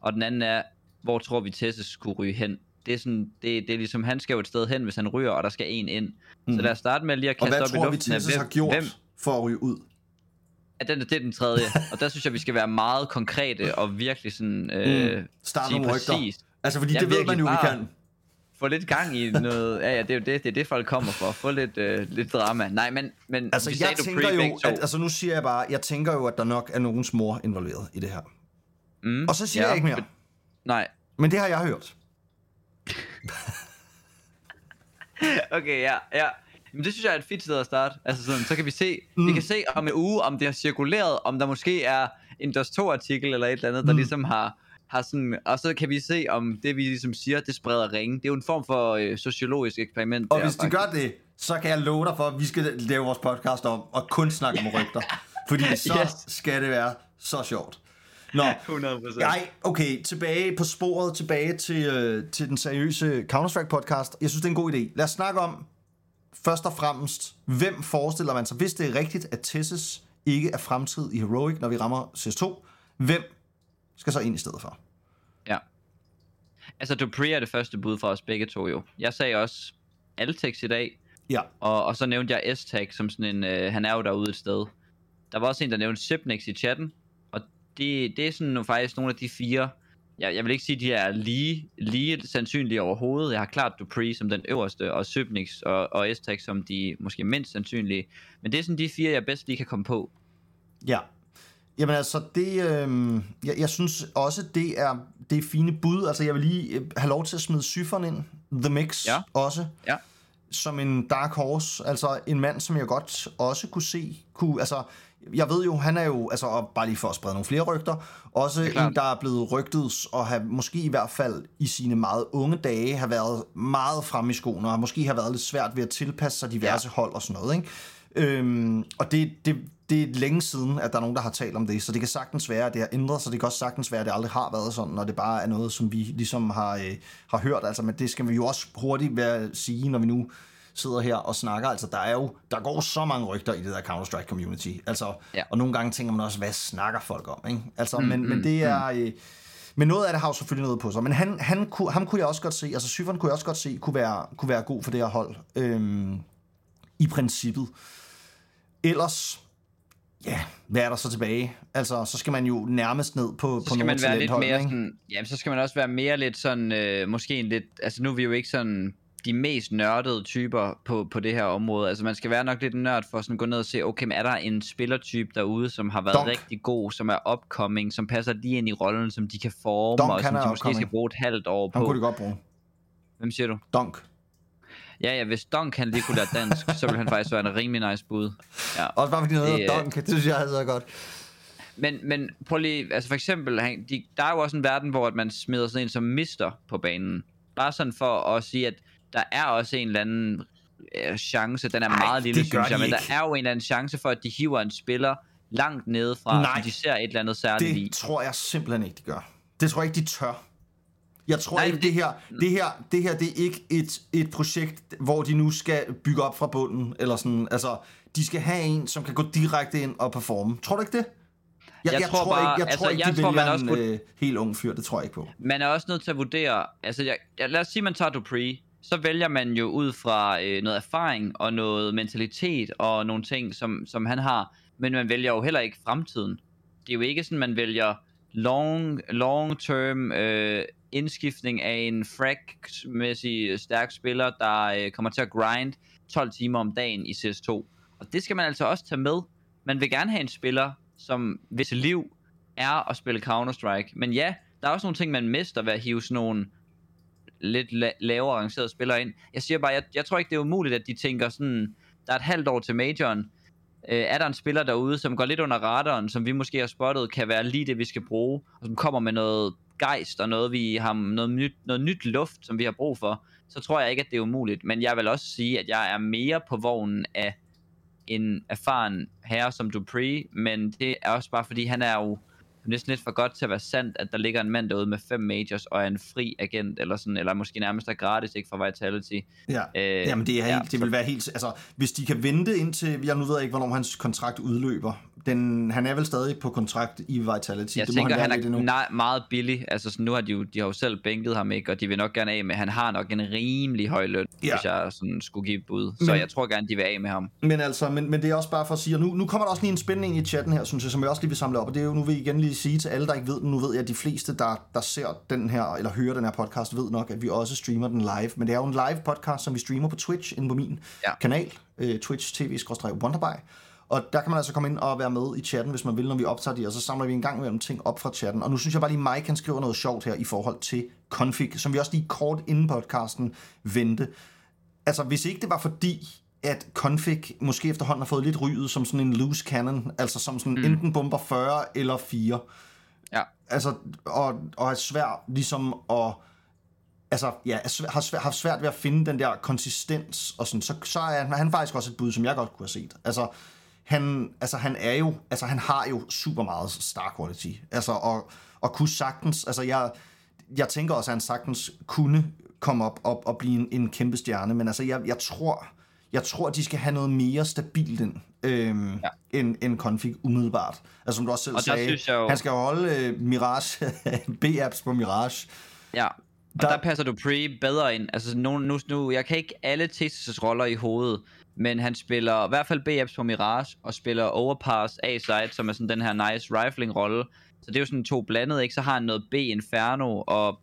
Speaker 2: Og den anden er, hvor tror vi, Tessus skulle ryge hen? Det er, sådan, det, det er ligesom, han skal jo et sted hen, hvis han ryger, og der skal en ind. Mm. Så lad os starte med lige at
Speaker 1: Og
Speaker 2: kaste
Speaker 1: hvad
Speaker 2: op i
Speaker 1: tror vi,
Speaker 2: luften. af,
Speaker 1: Tessus
Speaker 2: hvem,
Speaker 1: har gjort
Speaker 2: Hvem,
Speaker 1: for at ryge ud?
Speaker 2: at den, det er den tredje. og der synes jeg, vi skal være meget konkrete og virkelig sådan... Øh,
Speaker 1: Mm. Start nogle rygter.
Speaker 2: præcis.
Speaker 1: Altså, fordi
Speaker 2: Ja,
Speaker 1: det ved man jo, vi
Speaker 2: bare-
Speaker 1: kan.
Speaker 2: Få lidt gang i noget... Ja, ja, det er jo det, det, er det folk kommer for. Få lidt, øh, lidt drama. Nej, men, men
Speaker 1: Altså, jeg
Speaker 2: sagde,
Speaker 1: tænker jo, at, altså nu siger jeg bare, jeg tænker jo, at der nok er nogens mor involveret i det her.
Speaker 2: mm,
Speaker 1: Og så siger jeg ikke mere.
Speaker 2: Nej,
Speaker 1: Men det har jeg hørt.
Speaker 2: Okay, ja, ja. Men det synes jeg er et fedt sted at starte. Altså sådan, så kan vi se, mm. vi kan se om en uge, om det har cirkuleret, om der måske er en DOS 2 artikel eller et eller andet, der
Speaker 1: Mm.
Speaker 2: ligesom har har sådan, og så kan vi se, om det vi ligesom siger, det spreder ringe. Det er jo en form for øh, sociologisk eksperiment.
Speaker 1: Og
Speaker 2: der,
Speaker 1: hvis de gør det, så kan jeg love dig for, at vi skal lave vores podcast om, og kun snakke om rygter. Fordi så
Speaker 2: Yes.
Speaker 1: skal det være så sjovt. Nå,
Speaker 2: 100%.
Speaker 1: Nej, okay, tilbage på sporet, tilbage til, øh, til den seriøse Counter-Strike podcast. Jeg synes, det er en god idé. Lad os snakke om, først og fremmest, hvem forestiller man sig, hvis det er rigtigt, at Tessus ikke er fremtid i Heroic, når vi rammer CS2, hvem skal så ind i stedet for?
Speaker 2: Altså, Dupree er det første bud fra os begge to jo. Jeg sagde også Altex i dag,
Speaker 1: Ja,
Speaker 2: og, og så nævnte jeg S-Tag som sådan en, øh, han er jo derude et sted. Der var også en, der nævnte Sipnex i chatten, og det, det er sådan nu faktisk nogle af de fire, jeg, jeg vil ikke sige, de er lige, lige sandsynlige overhovedet. Jeg har klart Dupree som den øverste, og Sipnex og, og S-Tag som de måske mindst sandsynlige. Men det er sådan de fire, jeg bedst lige kan komme på.
Speaker 1: ja. Jamen altså, det, øh, jeg, jeg synes også, det er, det er fine bud. Altså, jeg vil lige øh, have lov til at smide Syferen ind. The Mix
Speaker 2: Ja.
Speaker 1: også.
Speaker 2: Ja.
Speaker 1: som en dark horse, altså en mand, som jeg godt også kunne se, kunne, altså, jeg ved jo, han er jo, altså og bare lige for at sprede nogle flere rygter, også en, der er blevet rygtet og have måske i hvert fald i sine meget unge dage har været meget fremme i skoene, og måske har været lidt svært ved at tilpasse sig diverse ja. hold og sådan noget, ikke? Øhm, og det, det, det er længe siden, at der er nogen, der har talt om det, så det kan sagtens være, at det har ændret sig, det kan også sagtens være, at det aldrig har været sådan, og det bare er noget, som vi ligesom har, øh, har hørt, altså, men det skal vi jo også hurtigt være, sige, når vi nu sidder her og snakker, altså der er jo, der går så mange rygter i det der Counter-Strike community, altså,
Speaker 2: Ja.
Speaker 1: og nogle gange tænker man også, hvad snakker folk om, ikke? Altså,
Speaker 2: Mm,
Speaker 1: men,
Speaker 2: mm,
Speaker 1: men det er, øh, men noget af det har jo selvfølgelig noget på sig, men han, han kunne, ham kunne jeg også godt se, altså Syferen kunne jeg også godt se, kunne være, kunne være god for det her hold, øhm, i princippet. Ellers, ja, hvad er der så tilbage? Altså, så skal man jo nærmest ned på,
Speaker 2: så
Speaker 1: på
Speaker 2: skal man være lidt mere sådan, jamen så skal man også være mere lidt sådan, øh, måske en lidt, altså nu er vi jo ikke sådan de mest nørdede typer på, på det her område. Altså man skal være nok lidt nørd for sådan at gå ned og se, okay, men er der en spillertype derude, som har været
Speaker 1: Donk.
Speaker 2: rigtig god, som er upcoming, som passer lige ind i rollen, som de kan forme,
Speaker 1: Donk,
Speaker 2: og
Speaker 1: han
Speaker 2: som de måske
Speaker 1: upcoming.
Speaker 2: skal bruge et halvt år
Speaker 1: Han
Speaker 2: på.
Speaker 1: kunne det godt bruge.
Speaker 2: Hvem siger du?
Speaker 1: Donk.
Speaker 2: Ja, ja, hvis Donk han lige kunne lære dansk, så ville han faktisk være en rimelig nice bud. Ja.
Speaker 1: Også bare fordi noget
Speaker 2: Det,
Speaker 1: hedder
Speaker 2: øh,
Speaker 1: Donk, det synes jeg altså er godt.
Speaker 2: Men, men prøv lige, altså for eksempel, han, de, der er jo også en verden, hvor at man smider sådan en som mister på banen. Bare sådan for at sige, at der er også en eller anden øh, chance, den er
Speaker 1: Ej,
Speaker 2: meget lille, synes jeg, men
Speaker 1: ikke.
Speaker 2: der er jo en eller anden chance for, at de hiver en spiller langt nede fra,
Speaker 1: Nej.
Speaker 2: de ser et eller andet særligt i.
Speaker 1: Det tror jeg simpelthen ikke, de gør. Det tror jeg ikke, de tør. Jeg tror
Speaker 2: Nej,
Speaker 1: ikke,
Speaker 2: det-
Speaker 1: det her, det her, det her, det er ikke et, et projekt, hvor de nu skal bygge op fra bunden, eller sådan, altså, de skal have en, som kan gå direkte ind og performe. Tror du ikke det? Jeg,
Speaker 2: Jeg tror bare-
Speaker 1: ikke, jeg
Speaker 2: altså,
Speaker 1: tror ikke,
Speaker 2: jeg
Speaker 1: de
Speaker 2: tror,
Speaker 1: vælger
Speaker 2: man også
Speaker 1: en
Speaker 2: kunne-
Speaker 1: øh, helt ung fyr, det tror jeg ikke på.
Speaker 2: Man er også nødt til at vurdere, altså jeg, jeg, lad os sige, man tager Dupree, så vælger man jo ud fra øh, noget erfaring og noget mentalitet og nogle ting, som, som han har, men man vælger jo heller ikke fremtiden. Det er jo ikke sådan, man vælger long, long term øh, indskiftning af en frag-mæssig øh, stærk spiller, der øh, kommer til at grind 12 timer om dagen i CS2. Og det skal man altså også tage med. Man vil gerne have en spiller, som hvis liv er at spille Counter-Strike. Men ja, der er også nogle ting, man mister ved at hive sådan nogle lidt la- lavere arrangerede spillere ind. Jeg siger bare, jeg, jeg tror ikke, det er umuligt, at de tænker sådan, der er et halvt år til majoren. Øh, er der en spiller derude, som går lidt under radaren, som vi måske har spottet, kan være lige det, vi skal bruge, og som kommer med noget gejst og noget, vi har, noget, nyt, noget nyt luft, som vi har brug for, så tror jeg ikke, at det er umuligt. Men jeg vil også sige, at jeg er mere på vognen af en erfaren herre som Dupree, men det er også bare fordi, han er jo næsten lidt for godt til at være sandt, at der ligger en mand derude med fem majors og er en fri agent, eller sådan, eller måske nærmest er gratis, ikke fra Vitality.
Speaker 1: Ja.
Speaker 2: Øh,
Speaker 1: Jamen det, er
Speaker 2: ja,
Speaker 1: helt, det vil være helt... Altså, hvis de kan vente indtil... Jeg nu ved ikke, hvornår hans kontrakt udløber. Den, han er vel stadig på kontrakt i Vitality.
Speaker 2: Jeg
Speaker 1: det må
Speaker 2: tænker,
Speaker 1: han,
Speaker 2: han,
Speaker 1: endnu.
Speaker 2: er nej, meget billig. Altså, sådan, nu har de, jo, de har jo selv bænket ham, ikke? Og de vil nok gerne af med. Han har nok en rimelig høj løn,
Speaker 1: Ja.
Speaker 2: hvis jeg sådan skulle give bud. Så
Speaker 1: Men-
Speaker 2: jeg tror gerne, de vil af med ham.
Speaker 1: Men altså, men, men det er også bare for at sige, og nu, nu kommer der også lige en spænding i chatten her, synes jeg, som jeg også lige vil samle op, og det er jo, nu vil jeg igen lige sige til alle, der ikke ved nu ved jeg, at de fleste, der, der ser den her, eller hører den her podcast, ved nok, at vi også streamer den live, men det er jo en live podcast, som vi streamer på Twitch, inde på min
Speaker 2: Ja.
Speaker 1: kanal, øh, Twitch TV, Wonderby, og der kan man altså komme ind og være med i chatten, hvis man vil, når vi optager de, og så samler vi en gang imellem ting op fra chatten. Og nu synes jeg bare lige, Mike han skriver noget sjovt her i forhold til config, som vi også lige kort inden podcasten vendte. Altså, hvis ikke det var fordi, at config måske efterhånden har fået lidt ryget som sådan en loose cannon, altså som sådan mm. enten bomber 40 eller 4,
Speaker 2: Ja.
Speaker 1: Altså, og, og er svært ligesom at altså, ja, har svært, har svært ved at finde den der konsistens, og sådan, så, så er han faktisk også et bud, som jeg godt kunne have set. Altså, han, altså, han er jo, altså, han har jo super meget star quality, altså, og, og kunne sagtens, altså, jeg, jeg tænker også, at han sagtens kunne komme op, op og blive en, en kæmpe stjerne, men altså, jeg, jeg tror, jeg tror, de skal have noget mere stabilt ind, øhm, ja. end, end config umiddelbart. Altså, som du også selv sagde, synes jeg jo... han skal holde øh, Mirage, B-apps på Mirage.
Speaker 2: Ja, og der, der passer du Pre bedre ind. Altså, nu, nu, nu, jeg kan ikke alle Thesis' roller i hovedet, men han spiller i hvert fald B-apps på Mirage, og spiller Overpass A-side, som er sådan den her nice rifling-rolle. Så det er jo sådan to blandet, ikke? Så har han noget B-Inferno, og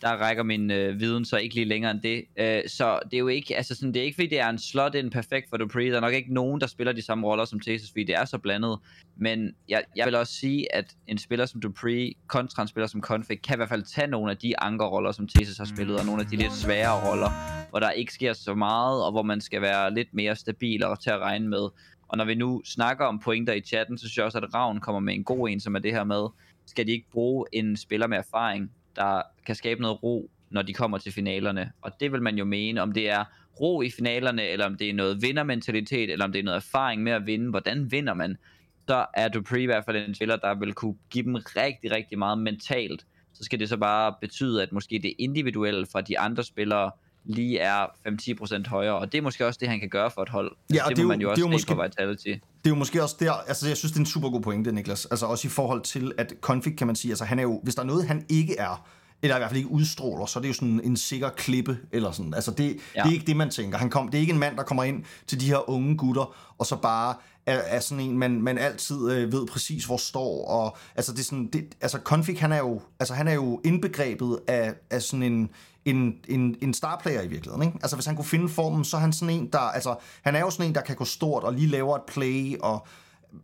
Speaker 2: der rækker min øh, viden så ikke lige længere end det. Øh, så det er jo ikke, altså sådan, det er ikke fordi det er en slot en perfekt for Dupree. Der er nok ikke nogen, der spiller de samme roller som Thesis, fordi det er så blandet. Men jeg, jeg vil også sige, at en spiller som Dupree kontra en spiller som Config kan i hvert fald tage nogle af de ankerroller, som Thesis har spillet, og nogle af de lidt svære roller, hvor der ikke sker så meget, og hvor man skal være lidt mere stabil og til at regne med. Og når vi nu snakker om pointer i chatten, så synes jeg også, at Ravn kommer med en god en, som er det her med, skal de ikke bruge en spiller med erfaring, der kan skabe noget ro, når de kommer til finalerne. Og det vil man jo mene, om det er ro i finalerne, eller om det er noget vindermentalitet, eller om det er noget erfaring med at vinde. Hvordan vinder man? Så er Dupree i hvert fald en spiller, der vil kunne give dem rigtig, rigtig meget mentalt. Så skal det så bare betyde, at måske det individuelle fra de andre spillere lige er 5-10% højere, og det er måske også det, han kan gøre for et hold.
Speaker 1: Ja, og det,
Speaker 2: det
Speaker 1: må
Speaker 2: man jo også
Speaker 1: det er måske,
Speaker 2: på Vitality.
Speaker 1: Det er jo måske også der, altså jeg synes, det er en super god pointe, Niklas. Altså også i forhold til, at Config kan man sige, altså han er jo, hvis der er noget, han ikke er, eller i hvert fald ikke udstråler, så er det jo sådan en sikker klippe, eller sådan. Altså det, ja. det er ikke det, man tænker. Han kom, det er ikke en mand, der kommer ind til de her unge gutter, og så bare er, er sådan en, man, man altid øh, ved præcis, hvor står, og altså det er sådan, det, altså Config, han er jo, altså han er jo indbegrebet af, af sådan en, en, en, en starplayer i virkeligheden. Ikke? Altså hvis han kunne finde formen, så er han sådan en, der, altså han er jo sådan en, der kan gå stort og lige laver et play, og,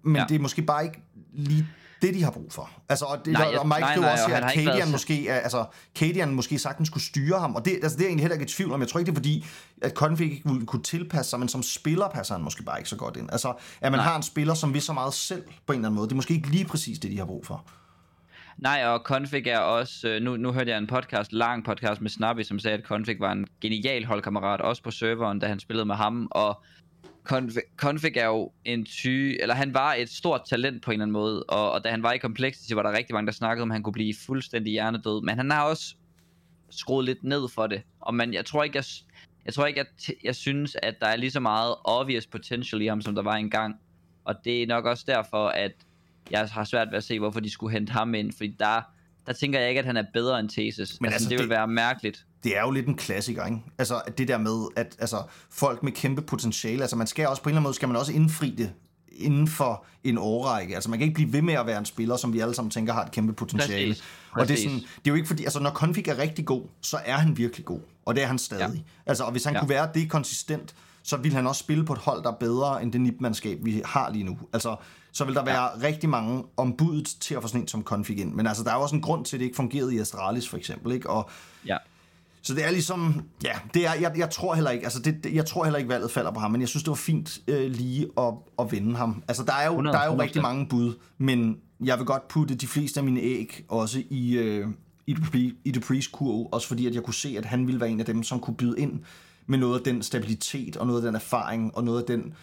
Speaker 1: men ja. det er måske bare ikke lige det, de har brug for. Altså, og, det, nej, jeg, og Mike nej, nej, også siger, at Kadian måske, er, altså, Kadian måske sagtens skulle styre ham, og det, altså, det er jeg egentlig heller ikke i tvivl om. Jeg tror ikke, det er fordi, at Config ikke kunne tilpasse sig, men som spiller passer han måske bare ikke så godt ind. Altså, at man nej. har en spiller, som vil så meget selv på en eller anden måde, det er måske ikke lige præcis det, de har brug for.
Speaker 2: Nej, og Config er også, øh, nu, nu hørte jeg en podcast, lang podcast med Snappy, som sagde, at Config var en genial holdkammerat, også på serveren, da han spillede med ham, og Config, Config er jo en ty, eller han var et stort talent på en eller anden måde, og, og da han var i Complexity, var der rigtig mange, der snakkede om, at han kunne blive fuldstændig hjernedød, men han har også skruet lidt ned for det, og man, jeg tror ikke, jeg, jeg tror ikke, jeg, jeg synes, at der er lige så meget obvious potential i ham, som der var engang, og det er nok også derfor, at jeg har svært ved at se, hvorfor de skulle hente ham ind, fordi der, der tænker jeg ikke, at han er bedre end Thesis. Men altså, altså det, det vil være mærkeligt.
Speaker 1: Det er jo lidt en klassiker, ikke? Altså det der med, at altså, folk med kæmpe potentiale, altså man skal også på en eller anden måde, skal man også indfri det inden for en årrække. Altså man kan ikke blive ved med at være en spiller, som vi alle sammen tænker har et kæmpe potentiale. Præcis. Og det er, sådan, det er jo ikke fordi, altså når Config er rigtig god, så er han virkelig god. Og det er han stadig. Ja. Altså, og hvis han ja. kunne være det konsistent, så vil han også spille på et hold, der er bedre end det nipmandskab, vi har lige nu. Altså, så vil der være ja. rigtig mange ombudet til at få sådan en som config ind. Men altså, der er jo også en grund til, at det ikke fungerede i Astralis, for eksempel. Ikke? Og,
Speaker 2: ja.
Speaker 1: Så det er ligesom, ja, det er, jeg, jeg tror heller ikke, altså det, jeg tror heller ikke, valget falder på ham, men jeg synes, det var fint øh, lige at, at vinde ham. Altså, der er jo, 100, der er jo rigtig mange bud, men jeg vil godt putte de fleste af mine æg også i, øh, i, Dupree, i Duprees kurv, også fordi, at jeg kunne se, at han ville være en af dem, som kunne byde ind med noget af den stabilitet, og noget af den erfaring, og noget af den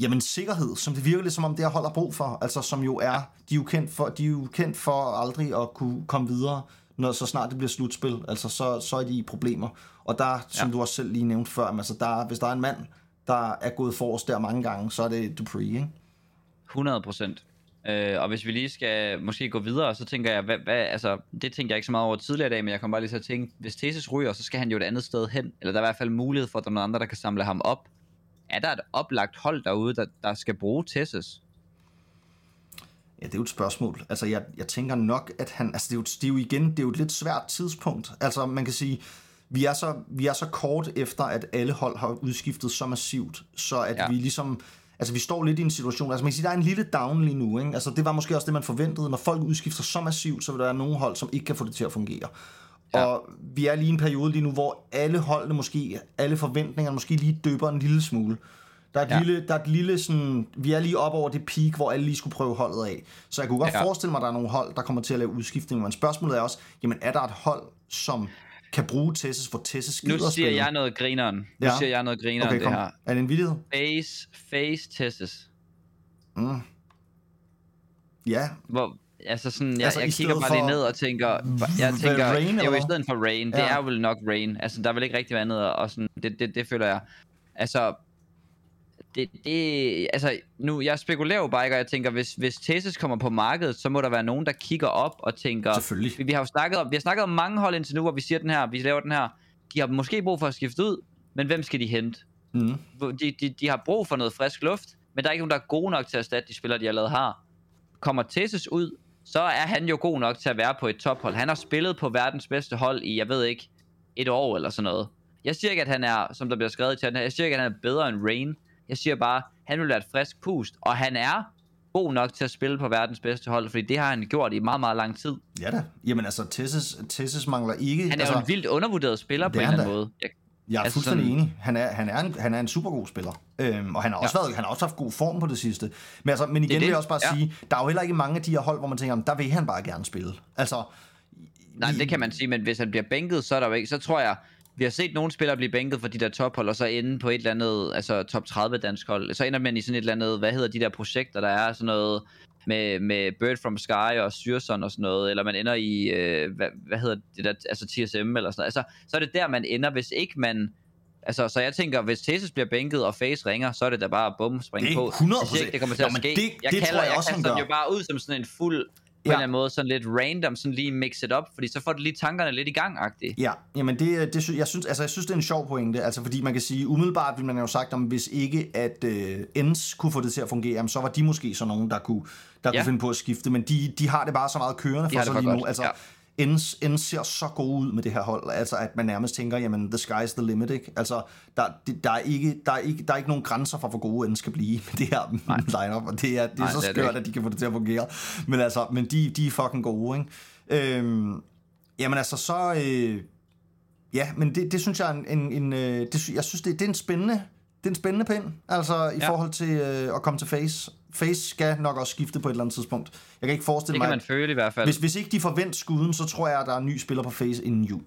Speaker 1: jamen, sikkerhed, som det virker lidt som om, det her hold har brug for. Altså, som jo er, de er jo kendt for, de er jo kendt for aldrig at kunne komme videre, når så snart det bliver slutspil. Altså, så, så er de i problemer. Og der, som ja. du også selv lige nævnte før, altså, der, hvis der er en mand, der er gået forrest der mange gange, så er det Dupree, ikke?
Speaker 2: 100 procent. Øh, og hvis vi lige skal måske gå videre, så tænker jeg, hvad, hvad, altså, det tænkte jeg ikke så meget over tidligere i dag, men jeg kommer bare lige til at tænke, hvis Thesis ryger, så skal han jo et andet sted hen, eller der er i hvert fald mulighed for, at der er nogle andre, der kan samle ham op. Er der et oplagt hold derude, der, der skal bruge Thesis?
Speaker 1: Ja, det er jo et spørgsmål. Altså, jeg, jeg tænker nok, at han... Altså, det er, jo, det er jo igen, det er jo et lidt svært tidspunkt. Altså, man kan sige, vi er så, vi er så kort efter, at alle hold har udskiftet så massivt, så at ja. vi ligesom altså vi står lidt i en situation, altså man kan sige, der er en lille down lige nu, ikke? altså det var måske også det, man forventede, når folk udskifter så massivt, så vil der være nogle hold, som ikke kan få det til at fungere. Ja. Og vi er lige i en periode lige nu, hvor alle holdene måske, alle forventninger måske lige døber en lille smule. Der er, et
Speaker 2: Ja.
Speaker 1: lille, der er et lille sådan, vi er lige op over det peak, hvor alle lige skulle prøve holdet af. Så jeg kunne godt
Speaker 2: Ja.
Speaker 1: forestille mig, at der er nogle hold, der kommer til at lave udskiftning. Men spørgsmålet er også, jamen er der et hold, som kan bruge Tessus, hvor Tessus skider
Speaker 2: Nu siger jeg noget grineren. Nu
Speaker 1: Ja.
Speaker 2: siger jeg noget grineren,
Speaker 1: Okay,
Speaker 2: det
Speaker 1: kom.
Speaker 2: her.
Speaker 1: Er det en vidighed?
Speaker 2: Face, face testes.
Speaker 1: Mm. Ja,
Speaker 2: Hvor, altså sådan, jeg,
Speaker 1: Altså,
Speaker 2: jeg kigger bare lige ned og tænker, jeg tænker,
Speaker 1: Rain,
Speaker 2: det er jo i stedet for rain, det
Speaker 1: Ja.
Speaker 2: er vel nok rain, altså der vil ikke rigtig være andet, og sådan, det, det, det føler jeg, altså, det, det, altså, nu, jeg spekulerer jo bare ikke, og jeg tænker, hvis, hvis Tesis kommer på markedet, så må der være nogen, der kigger op og tænker,
Speaker 1: selvfølgelig.
Speaker 2: vi, vi har jo snakket om, vi har snakket om mange hold indtil nu, hvor vi siger den her, vi laver den her, de har måske brug for at skifte ud, men hvem skal de hente?
Speaker 1: Mm.
Speaker 2: De, de, de har brug for noget frisk luft, men der er ikke nogen, der er gode nok til at erstatte de spillere, de allerede har. Kommer Tessus ud, så er han jo god nok til at være på et tophold. Han har spillet på verdens bedste hold i, jeg ved ikke, et år eller sådan noget. Jeg siger ikke, at han er, som der bliver skrevet til, jeg siger ikke, at han er bedre end Rain. Jeg siger bare, han vil være et frisk pust, og han er god nok til at spille på verdens bedste hold, fordi det har han gjort i meget, meget lang tid.
Speaker 1: Ja da. Jamen altså, Tessus, Tessus mangler ikke...
Speaker 2: Han er
Speaker 1: altså,
Speaker 2: jo en vildt undervurderet spiller på
Speaker 1: det
Speaker 2: en
Speaker 1: er
Speaker 2: eller anden måde. Jeg,
Speaker 1: Jeg er
Speaker 2: Altså
Speaker 1: fuldstændig
Speaker 2: sådan-
Speaker 1: enig. Han er, han, er en, han er en super god spiller. Øhm, og han har, også
Speaker 2: Ja.
Speaker 1: været, han har også haft god form på det sidste. Men, altså, men igen
Speaker 2: det.
Speaker 1: vil jeg også bare
Speaker 2: Ja.
Speaker 1: sige, der er jo heller ikke mange af de her hold, hvor man tænker, "Jamen, der vil han bare gerne spille. Altså,
Speaker 2: Nej, det kan man sige, men hvis han bliver bænket, så er der jo ikke, så tror jeg, vi har set nogle spillere blive bænket for de der tophold, og så ende på et eller andet, altså top 30 dansk hold. Så ender man i sådan et eller andet, hvad hedder de der projekter, der er sådan noget med, med Bird from Sky og Syrson og sådan noget, eller man ender i, øh, hvad, hvad hedder det der, altså TSM eller sådan noget. Altså, så er det der, man ender, hvis ikke man, altså, så jeg tænker, hvis Tesis bliver bænket, og Face ringer, så er det da bare bum, springe
Speaker 1: Det er
Speaker 2: på.
Speaker 1: 100%.
Speaker 2: Jeg siger ikke, det kommer til at ske.
Speaker 1: det-
Speaker 2: jeg
Speaker 1: det
Speaker 2: kalder,
Speaker 1: tror jeg
Speaker 2: jeg
Speaker 1: også, han gør.
Speaker 2: jo bare ud som sådan en fuld, på
Speaker 1: Ja.
Speaker 2: en eller anden måde, sådan lidt random, sådan lige mix it up, fordi så får det lige tankerne lidt i gang -agtigt.
Speaker 1: Ja, jamen det, det sy- jeg synes, altså jeg synes det er en sjov pointe, altså fordi man kan sige umiddelbart ville man jo sagt om hvis ikke at øh, Ends kunne få det til at fungere, jamen, så var de måske så nogen der kunne der
Speaker 2: Ja.
Speaker 1: kunne finde på at skifte, men de, de har det bare så meget kørende
Speaker 2: De
Speaker 1: for
Speaker 2: det
Speaker 1: sig lige nu. Altså
Speaker 2: ja.
Speaker 1: Ends, Ends ser så god ud med det her hold, altså at man nærmest tænker, jamen the sky's the limit, ikke? Altså der, det, der, er ikke, der, er ikke, der er ikke nogen grænser for, hvor gode Ends kan blive med det her lineup, og det er, det er
Speaker 2: Nej,
Speaker 1: så
Speaker 2: det er det
Speaker 1: skørt,
Speaker 2: ikke.
Speaker 1: at de kan få det til at fungere. Men altså, men de, de er fucking gode, ikke? Øhm, jamen altså, så... Øh, Ja, men det, det synes jeg er en, en, en øh, det, jeg synes det, det er en spændende det er en spændende pind, altså i
Speaker 2: ja.
Speaker 1: forhold til øh, at komme til Face. Face skal nok også skifte på et eller andet tidspunkt. Jeg kan ikke forestille
Speaker 2: Det
Speaker 1: mig,
Speaker 2: kan man føle i hvert fald.
Speaker 1: hvis, hvis ikke de forventer skuden, så tror jeg, at der er en ny spiller på Face inden jul.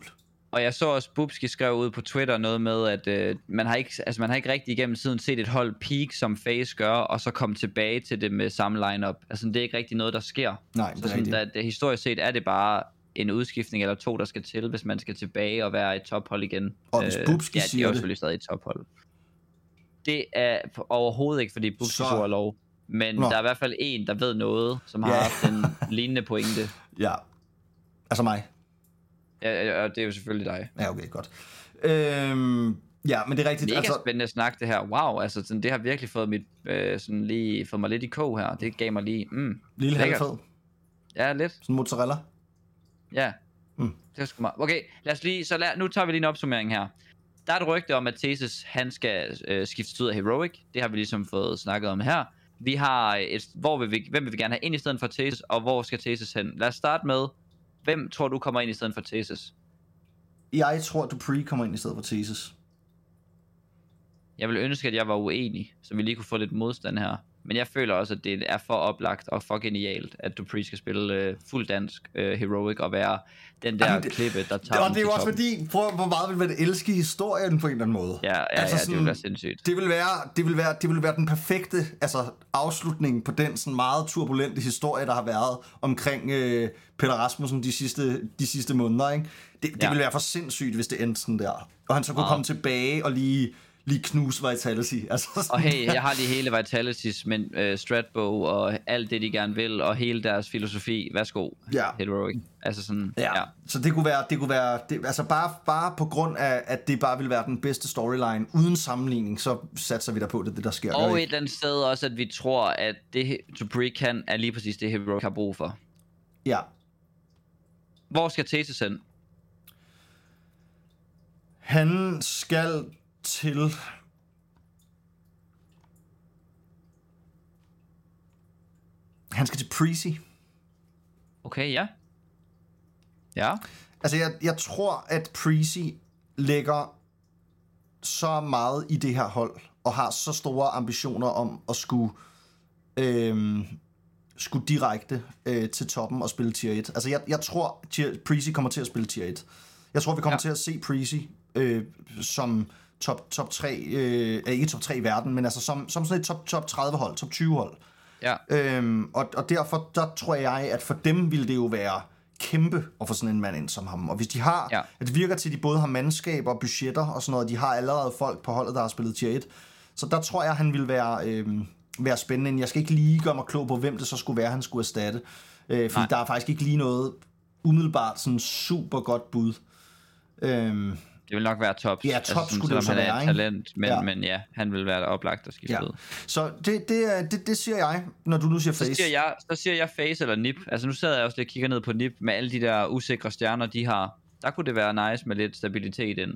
Speaker 2: Og jeg så også, Bubski skrev ud på Twitter noget med, at øh, man, har ikke, altså, man har ikke rigtig igennem tiden set et hold peak, som Face gør, og så komme tilbage til det med samme lineup. Altså, det er ikke rigtig noget, der sker.
Speaker 1: Nej,
Speaker 2: Så
Speaker 1: det er
Speaker 2: sådan, da, det, historisk set er det bare en udskiftning eller to, der skal til, hvis man skal tilbage og være et tophold igen.
Speaker 1: Og hvis Bubski
Speaker 2: ja, de er
Speaker 1: siger
Speaker 2: jo
Speaker 1: det-
Speaker 2: selvfølgelig stadig et tophold. Det er overhovedet ikke, fordi Bubski
Speaker 1: Så-
Speaker 2: så... er lov. Men
Speaker 1: Nå.
Speaker 2: der er i hvert fald en, der ved noget, som har
Speaker 1: Ja.
Speaker 2: haft en lignende pointe.
Speaker 1: Ja. Altså mig.
Speaker 2: Ja, og det er jo selvfølgelig dig.
Speaker 1: Ja, okay, godt. Øhm, ja, men det er rigtigt.
Speaker 2: Mega
Speaker 1: altså,
Speaker 2: spændende snak det her. Wow, altså sådan, det har virkelig fået, mit, øh, sådan lige, fået mig lidt i kog her. Det gav mig lige, mm,
Speaker 1: lille halvfed.
Speaker 2: ja lidt,
Speaker 1: Sådan mozzarella.
Speaker 2: ja.
Speaker 1: Mm.
Speaker 2: Det er sgu meget. Okay, lad os lige, så lad, nu tager vi lige en opsummering her. Der er et rygte om, at Thesis, han skal øh, skiftes ud af Heroic. Det har vi ligesom fået snakket om her. Vi har et, hvor vil vi, hvem vil vi gerne have ind i stedet for Thesis, og hvor skal Thesis hen? Lad os starte med, hvem tror du kommer ind i stedet for Thesis?
Speaker 1: Jeg tror, Dupree kommer ind i stedet for Thesis.
Speaker 2: Jeg vil ønske, at jeg var uenig, så vi lige kunne få lidt modstand her. Men jeg føler også, at det er for oplagt og for genialt, at Dupree skal spille øh, fuld dansk øh, heroic og være den der
Speaker 1: Jamen, det-
Speaker 2: klippe, der tager
Speaker 1: Og det er jo også
Speaker 2: toppen.
Speaker 1: fordi, prøv hvor meget vil man elske historien på en eller anden måde.
Speaker 2: Ja, ja,
Speaker 1: Altså
Speaker 2: ja det
Speaker 1: sådan-
Speaker 2: vil være sindssygt.
Speaker 1: Det vil være, det vil være, det vil være den perfekte altså, afslutning på den sådan meget turbulente historie, der har været omkring øh, Peter Rasmussen de sidste, de sidste måneder. Ikke? Det, det
Speaker 2: Ja.
Speaker 1: ville være for sindssygt, hvis det endte sådan der. Og han så kunne
Speaker 2: Meget.
Speaker 1: komme tilbage og lige, lige knuse Vitality. Altså, sådan
Speaker 2: Og hey, jeg har lige hele Vitality's men, øh, stratbog og alt det, de gerne vil, og hele deres filosofi. Værsgo,
Speaker 1: Ja.
Speaker 2: heroic. Altså sådan, ja.
Speaker 1: Ja. Så det kunne være, det kunne være det, altså bare, bare på grund af, at det bare ville være den bedste storyline, uden sammenligning, så satser vi der på, det det, der sker.
Speaker 2: Og et eller andet sted også, at vi tror, at det Dupree kan, er lige præcis det, Heroic har brug for.
Speaker 1: Ja.
Speaker 2: Hvor skal Thesis hen?
Speaker 1: Han skal til... Han skal til Prezi.
Speaker 2: Okay, ja. Ja.
Speaker 1: Altså, jeg, jeg tror, at Prezi lægger så meget i det her hold, og har så store ambitioner om at skulle, øh, skulle direkte øh, til toppen og spille tier 1. Altså jeg, jeg tror, tier, Prezi kommer til at spille tier 1. Jeg tror, vi kommer ja. til at se Prezi øh, som top, top 3, øh, ikke top 3 i verden, men altså som, som sådan et top, top 30 hold, top 20 hold.
Speaker 2: Ja.
Speaker 1: Øhm, og, og derfor, der tror jeg, at for dem ville det jo være kæmpe at få sådan en mand ind som ham. Og hvis de har,
Speaker 2: Ja.
Speaker 1: at det virker til, at de både har mandskaber og budgetter og sådan noget, de har allerede folk på holdet, der har spillet tier 1, så der tror jeg, han vil være, øhm, være spændende. Jeg skal ikke lige gøre mig klog på, hvem det så skulle være, han skulle erstatte. Øh, fordi
Speaker 2: Nej.
Speaker 1: der er faktisk ikke lige noget umiddelbart sådan super godt bud. Øhm,
Speaker 2: Det vil nok være Tops.
Speaker 1: Ja, Tops skulle det så
Speaker 2: han er
Speaker 1: være,
Speaker 2: et talent, men
Speaker 1: Ja.
Speaker 2: men ja, han vil være oplagt at skifte
Speaker 1: ja.
Speaker 2: ud.
Speaker 1: Så det, det, er- det, det siger jeg, når du nu siger
Speaker 2: Så
Speaker 1: face.
Speaker 2: siger, jeg, så siger jeg face eller nip. Altså nu sidder jeg også lidt og kigger ned på nip med alle de der usikre stjerner, de har. Der kunne det være nice med lidt stabilitet ind.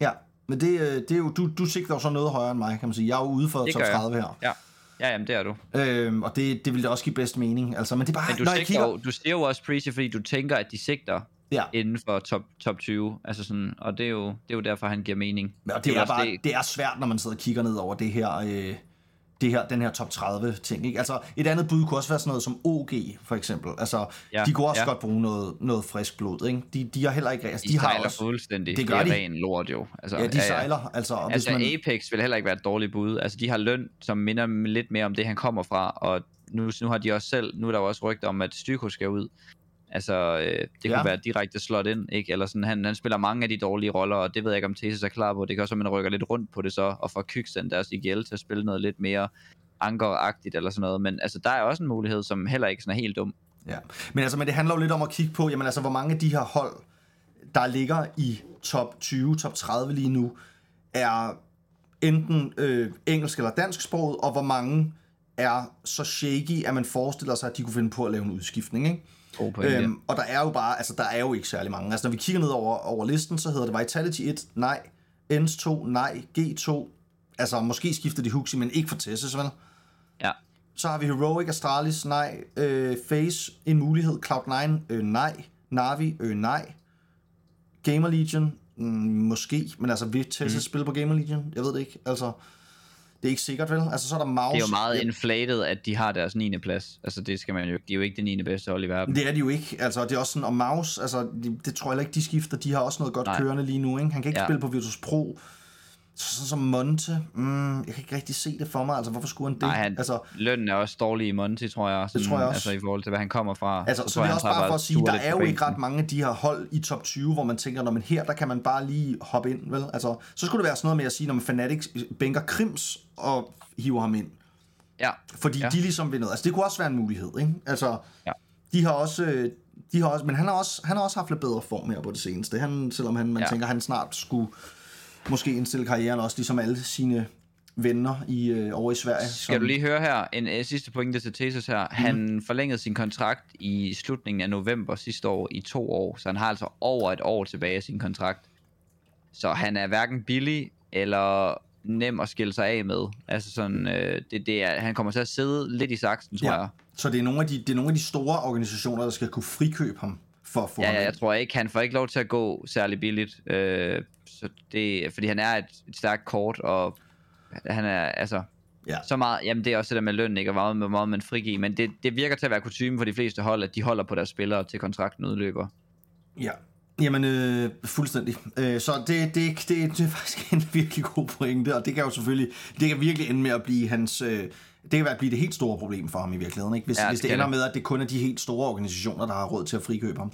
Speaker 1: Ja, men det, øh, det er jo, du, du sigter jo så noget højere end mig, kan man sige. Jeg er jo ude for
Speaker 2: Det
Speaker 1: top
Speaker 2: gør jeg.
Speaker 1: 30 her.
Speaker 2: Ja, ja jamen det er du.
Speaker 1: Øhm, og det, det vil da også give bedst mening. Altså, men det er bare,
Speaker 2: Men du,
Speaker 1: når jeg
Speaker 2: sigter,
Speaker 1: kigger...
Speaker 2: jo, du siger jo også Prezi, fordi du tænker, at de sigter
Speaker 1: Ja,
Speaker 2: inden for top, top 20. Altså sådan, og det er, jo, det er jo derfor, han giver mening.
Speaker 1: og det, er
Speaker 2: også
Speaker 1: bare, det er svært, når man sidder og kigger ned over det her... Øh, det her, den her top 30 ting. Ikke? Altså, et andet bud kunne også være sådan noget som OG, for eksempel. Altså,
Speaker 2: Ja,
Speaker 1: de kunne også
Speaker 2: ja.
Speaker 1: godt bruge noget, noget frisk blod. Ikke? De, de har heller ikke... Altså,
Speaker 2: De,
Speaker 1: de har
Speaker 2: sejler
Speaker 1: også,
Speaker 2: fuldstændig.
Speaker 1: Det gør
Speaker 2: er
Speaker 1: de.
Speaker 2: ren lort jo. Altså,
Speaker 1: ja, de sejler. Altså, og
Speaker 2: Altså
Speaker 1: hvis man,
Speaker 2: Apex vil heller ikke være et dårligt bud. Altså de har løn, som minder lidt mere om det, han kommer fra. Og nu, nu har de også selv, nu er der jo også rygter om, at Styko skal ud. Altså, øh, det
Speaker 1: ja.
Speaker 2: kunne være direkte slot ind, ikke? Eller sådan, han, han spiller mange af de dårlige roller, og det ved jeg ikke, om Thesis er klar på. Det kan også være, man rykker lidt rundt på det så, og får Kyksen deres IGL til at spille noget lidt mere ankeragtigt eller sådan noget. Men altså, der er også en mulighed, som heller ikke sådan er helt dum.
Speaker 1: Ja, men altså, men det handler jo lidt om at kigge på, jamen altså, hvor mange af de her hold, der ligger i top 20, top 30 lige nu, er enten øh, engelsk eller dansk sproget, og hvor mange er så shaky, at man forestiller sig, at de kunne finde på at lave en udskiftning, ikke?
Speaker 2: God.
Speaker 1: Øhm, og der er jo bare, altså der er jo ikke særlig mange. Altså når vi kigger ned over, over listen, så hedder det Vitality 1, nej, Ens 2, nej, G2, altså måske skifter de Huxi, men ikke for Tessus, vel?
Speaker 2: Ja.
Speaker 1: Så har vi Heroic, Astralis, nej. Øh, Face, en mulighed. Cloud9, øh, nej. Navi, øh, nej. Gamer Legion, mm, måske. Men altså, vil Tessus mm. spille på Gamer Legion? Jeg ved det ikke. Altså, det er ikke sikkert, vel? Altså, så er der Maus.
Speaker 2: Det er jo meget
Speaker 1: Ja,
Speaker 2: inflated, at de har deres 9. plads. Altså, det skal man jo De er jo ikke det 9. bedste hold i verden.
Speaker 1: Det er de jo ikke. Altså, det er også sådan, og Maus, altså, det, det tror jeg ikke, de skifter. De har også noget godt Nej. Kørende lige nu, ikke? Han kan ikke. Ja. spille på Virtus Pro. Så, sådan som Monte, mm, jeg kan ikke rigtig se det for mig. Altså, hvorfor skulle han det?
Speaker 2: Nej, han,
Speaker 1: altså,
Speaker 2: lønnen er også dårlig i Monty, tror jeg. Sådan,
Speaker 1: tror jeg også.
Speaker 2: Altså i forhold til, hvad han kommer fra.
Speaker 1: Altså, så, så det er også bare for at sige, der er jo ikke ret mange af de her hold i top 20, hvor man tænker, når man her, der kan man bare lige hoppe ind, vel? Altså, så skulle det være sådan noget med at sige, når man Fanatics bænker Krims og hiver ham ind.
Speaker 2: Ja,
Speaker 1: Fordi ja. De ligesom vil noget. Altså, det kunne også være en mulighed, ikke? Altså,
Speaker 2: Ja.
Speaker 1: de har også... øh, De har også, men han har også, han har også haft lidt bedre form her på det seneste. Han, selvom han, man. Ja. tænker, han snart skulle måske indstille karrieren også, ligesom alle sine venner i, øh, over i Sverige.
Speaker 2: Skal du lige høre her, en uh, sidste pointe til Tesis her. Mm. Han forlængede sin kontrakt i slutningen af november sidste år i to år, så han har altså over et år tilbage af sin kontrakt. Så han er hverken billig eller nem at skille sig af med. Altså sådan, øh, det, det er, han kommer til at sidde lidt i saksen, tror
Speaker 1: Ja.
Speaker 2: jeg.
Speaker 1: Så det er, nogle af de, det er nogle af de store organisationer, der skal kunne frikøbe ham for at få
Speaker 2: Ja,
Speaker 1: ham
Speaker 2: ja, jeg tror ikke, han får ikke lov til at gå særlig billigt. Øh, så det, fordi han er et, et stærkt kort, og han er, altså,
Speaker 1: Ja.
Speaker 2: så meget, jamen det er også det der med løn, ikke, og hvor meget, meget man frigiver, men det, det virker til at være kutume for de fleste hold, at de holder på deres spillere til kontrakten udløber.
Speaker 1: Ja, jamen øh, fuldstændig. Øh, så det, det, det, det er faktisk en virkelig god pointe, og det kan jo selvfølgelig, det kan virkelig ende med at blive hans, øh, det kan være at blive det helt store problem for ham i virkeligheden, ikke? Hvis, ja,
Speaker 2: Ja,
Speaker 1: hvis
Speaker 2: det
Speaker 1: det ender
Speaker 2: det.
Speaker 1: med, at det kun er de helt store organisationer, der har råd til at frikøbe ham.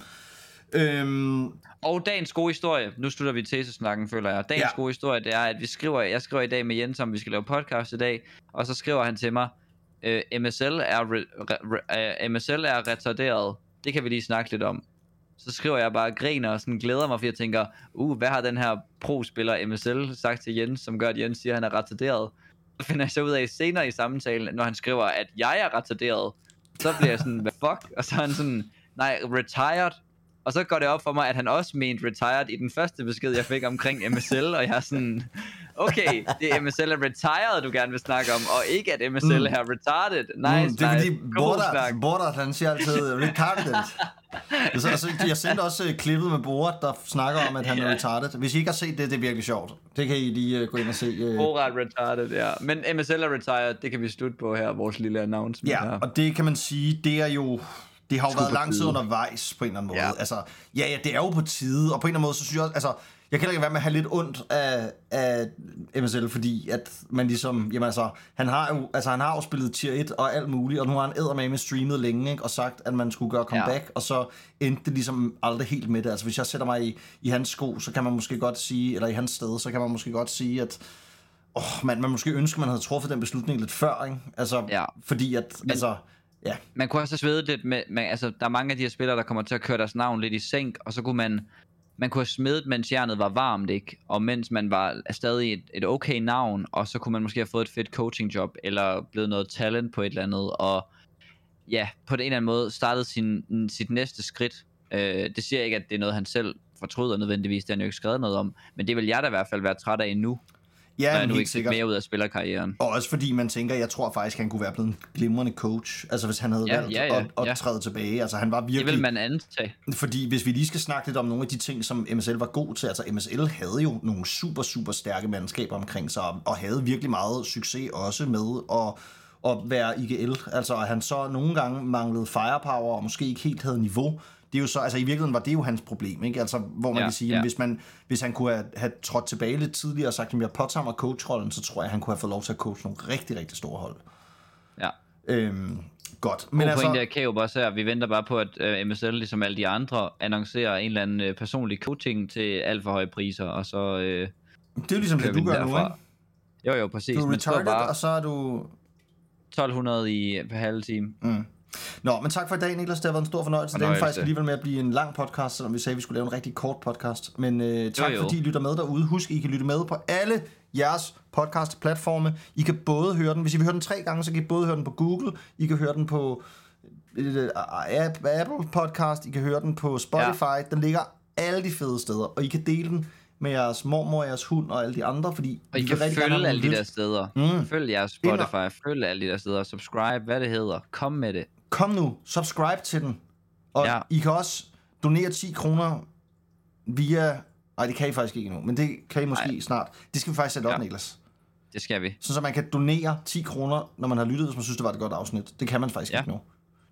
Speaker 1: Øhm,
Speaker 2: Og dagens gode historie, nu slutter vi tesesnakken, føler jeg. Dagens
Speaker 1: Ja.
Speaker 2: gode historie, det er, at vi skriver, jeg skriver i dag med Jens, om vi skal lave podcast i dag, og så skriver han til mig, øh, MSL, er re, re, re, øh, MSL er retarderet, det kan vi lige snakke lidt om. Så skriver jeg bare griner og sådan glæder mig, fordi jeg tænker, uh, hvad har den her pro-spiller MSL sagt til Jens, som gør, at Jens siger, at han er retarderet? Så finder jeg så ud af senere i samtalen, når han skriver, at jeg er retarderet, så bliver jeg sådan, hvad fuck? Og så er han sådan, nej, retired, Og så går det op for mig, at han også mente retired i den første besked, jeg fik omkring MSL, og jeg er sådan, okay, det er MSL er retired, du gerne vil snakke om, og ikke at MSL mm. er retarded. Nice,
Speaker 1: mm, det er
Speaker 2: nice.
Speaker 1: fordi, Border, Border, han siger altid retarded. så, altså, jeg sendte også uh, klippet med Borat, der snakker om, at han yeah. er retarded. Hvis I ikke har set det, det er virkelig sjovt. Det kan I lige uh, gå ind og se.
Speaker 2: Uh... Borat retarded, ja. Men MSL er retired, det kan vi slutte på her, vores lille announcement
Speaker 1: Ja,
Speaker 2: her.
Speaker 1: og det kan man sige, det er jo... Det har jo været lang tid undervejs på en eller anden måde.
Speaker 2: Ja.
Speaker 1: Altså, ja, ja, det er jo på tide, og på en eller anden måde, så synes jeg også, altså, jeg kan ikke være med at have lidt ondt af, af MSL, fordi at man ligesom, jamen altså, han har jo, altså, han har jo spillet tier 1 og alt muligt, og nu har han eddermame streamet længe, ikke, og sagt, at man skulle gøre comeback, ja. og så endte det ligesom aldrig helt med det. Altså, hvis jeg sætter mig i, i hans sko, så kan man måske godt sige, eller i hans sted, så kan man måske godt sige, at åh, man, man måske ønsker, man havde truffet den beslutning lidt før, ikke? Altså,
Speaker 2: Ja.
Speaker 1: fordi at,
Speaker 2: Men-
Speaker 1: altså, ja,
Speaker 2: Man kunne også have svedet lidt med, med, altså der er mange af de her spillere, der kommer til at køre deres navn lidt i sænk, og så kunne man, man kunne have smedet, mens jernet var varmt, ikke? Og mens man var stadig et, et okay navn, og så kunne man måske have fået et fedt coaching job, eller blevet noget talent på et eller andet, og ja, på den ene eller anden måde startet sin, sit næste skridt. Øh, det siger ikke, at det er noget, han selv fortryder nødvendigvis, det har han jo ikke skrevet noget om, men det vil jeg da i hvert fald være træt af nu,
Speaker 1: ja
Speaker 2: når
Speaker 1: men
Speaker 2: nu ikke fik mere ud af spillerkarrieren.
Speaker 1: Og også fordi man tænker, jeg tror faktisk, han kunne være blevet en glimrende coach. Altså hvis han havde
Speaker 2: Ja,
Speaker 1: valgt
Speaker 2: ja, ja,
Speaker 1: at, at
Speaker 2: ja.
Speaker 1: træde tilbage. Altså han var
Speaker 2: Det
Speaker 1: virkelig...
Speaker 2: vil man antage.
Speaker 1: Fordi hvis vi lige skal snakke lidt om nogle af de ting, som MSL var god til. Altså MSL havde jo nogle super, super stærke mandskaber omkring sig. Og havde virkelig meget succes også med at, at være IGL. Altså at han så nogle gange manglede firepower og måske ikke helt havde niveau. Det er jo så, altså i virkeligheden var det jo hans problem, ikke? Altså, hvor man
Speaker 2: Ja,
Speaker 1: kan sige,
Speaker 2: ja.
Speaker 1: hvis, man, hvis han kunne have, have trådt tilbage lidt tidligere og sagt, at jeg påtager mig coachrollen, så tror jeg, han kunne have fået lov til at coache nogle rigtig, rigtig store hold.
Speaker 2: Ja.
Speaker 1: Øhm, godt.
Speaker 2: Men
Speaker 1: Men
Speaker 2: altså... pointe Kaob også her. Vi venter bare på, at uh, MSL, ligesom alle de andre, annoncerer en eller anden uh, personlig coaching til alt for høje priser, og så uh,
Speaker 1: det er jo ligesom det, du gør nu,
Speaker 2: derfra.
Speaker 1: ikke?
Speaker 2: Jo, jo, præcis.
Speaker 1: Du er retarded,
Speaker 2: bare
Speaker 1: og så er du
Speaker 2: 1200 i, per halve time.
Speaker 1: Mm. Nå, men tak for i dag, Niklas. Det har været en stor fornøjelse. Det er faktisk alligevel med at blive en lang podcast, selvom vi sagde, at vi skulle lave en rigtig kort podcast. Men øh, tak
Speaker 2: Jo, jo.
Speaker 1: fordi I lytter med derude. Husk, I kan lytte med på alle jeres podcast-platforme. I kan både høre den, hvis I vil høre den tre gange, så kan I både høre den på Google, I kan høre den på øh, App- Apple Podcast, I kan høre den på Spotify. Ja. Den ligger alle de fede steder, og I kan dele den med jeres mormor, jeres hund og alle de andre, fordi
Speaker 2: Og I kan følge alle de der steder.
Speaker 1: Mm.
Speaker 2: Følg jeres Spotify, følg alle de der steder, subscribe, hvad det hedder. Kom med det.
Speaker 1: Kom nu, subscribe til den. Og ja. I kan også donere 10 kroner via... Nej, det kan I faktisk ikke endnu, men det kan I måske Ej. Snart. Det skal vi faktisk sætte op, ja. Niklas.
Speaker 2: Det skal vi.
Speaker 1: Så, så man kan donere 10 kroner, når man har lyttet, hvis man synes, det var et godt afsnit. Det kan man faktisk
Speaker 2: Ja.
Speaker 1: ikke nu.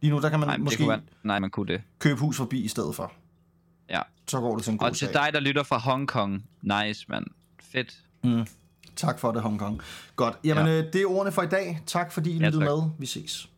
Speaker 1: Lige nu, der kan man
Speaker 2: Nej,
Speaker 1: måske
Speaker 2: være, nej, man kunne det.
Speaker 1: købe hus forbi i stedet for.
Speaker 2: Ja.
Speaker 1: Så går det til en god
Speaker 2: Og til
Speaker 1: sag.
Speaker 2: dig, der lytter fra Hongkong. Nice, mand. Fedt.
Speaker 1: Tak for det, Hongkong. Godt. Jamen, ja. Øh, det er ordene for i dag. Tak fordi I
Speaker 2: Ja,
Speaker 1: lyttede
Speaker 2: tak.
Speaker 1: med. Vi ses.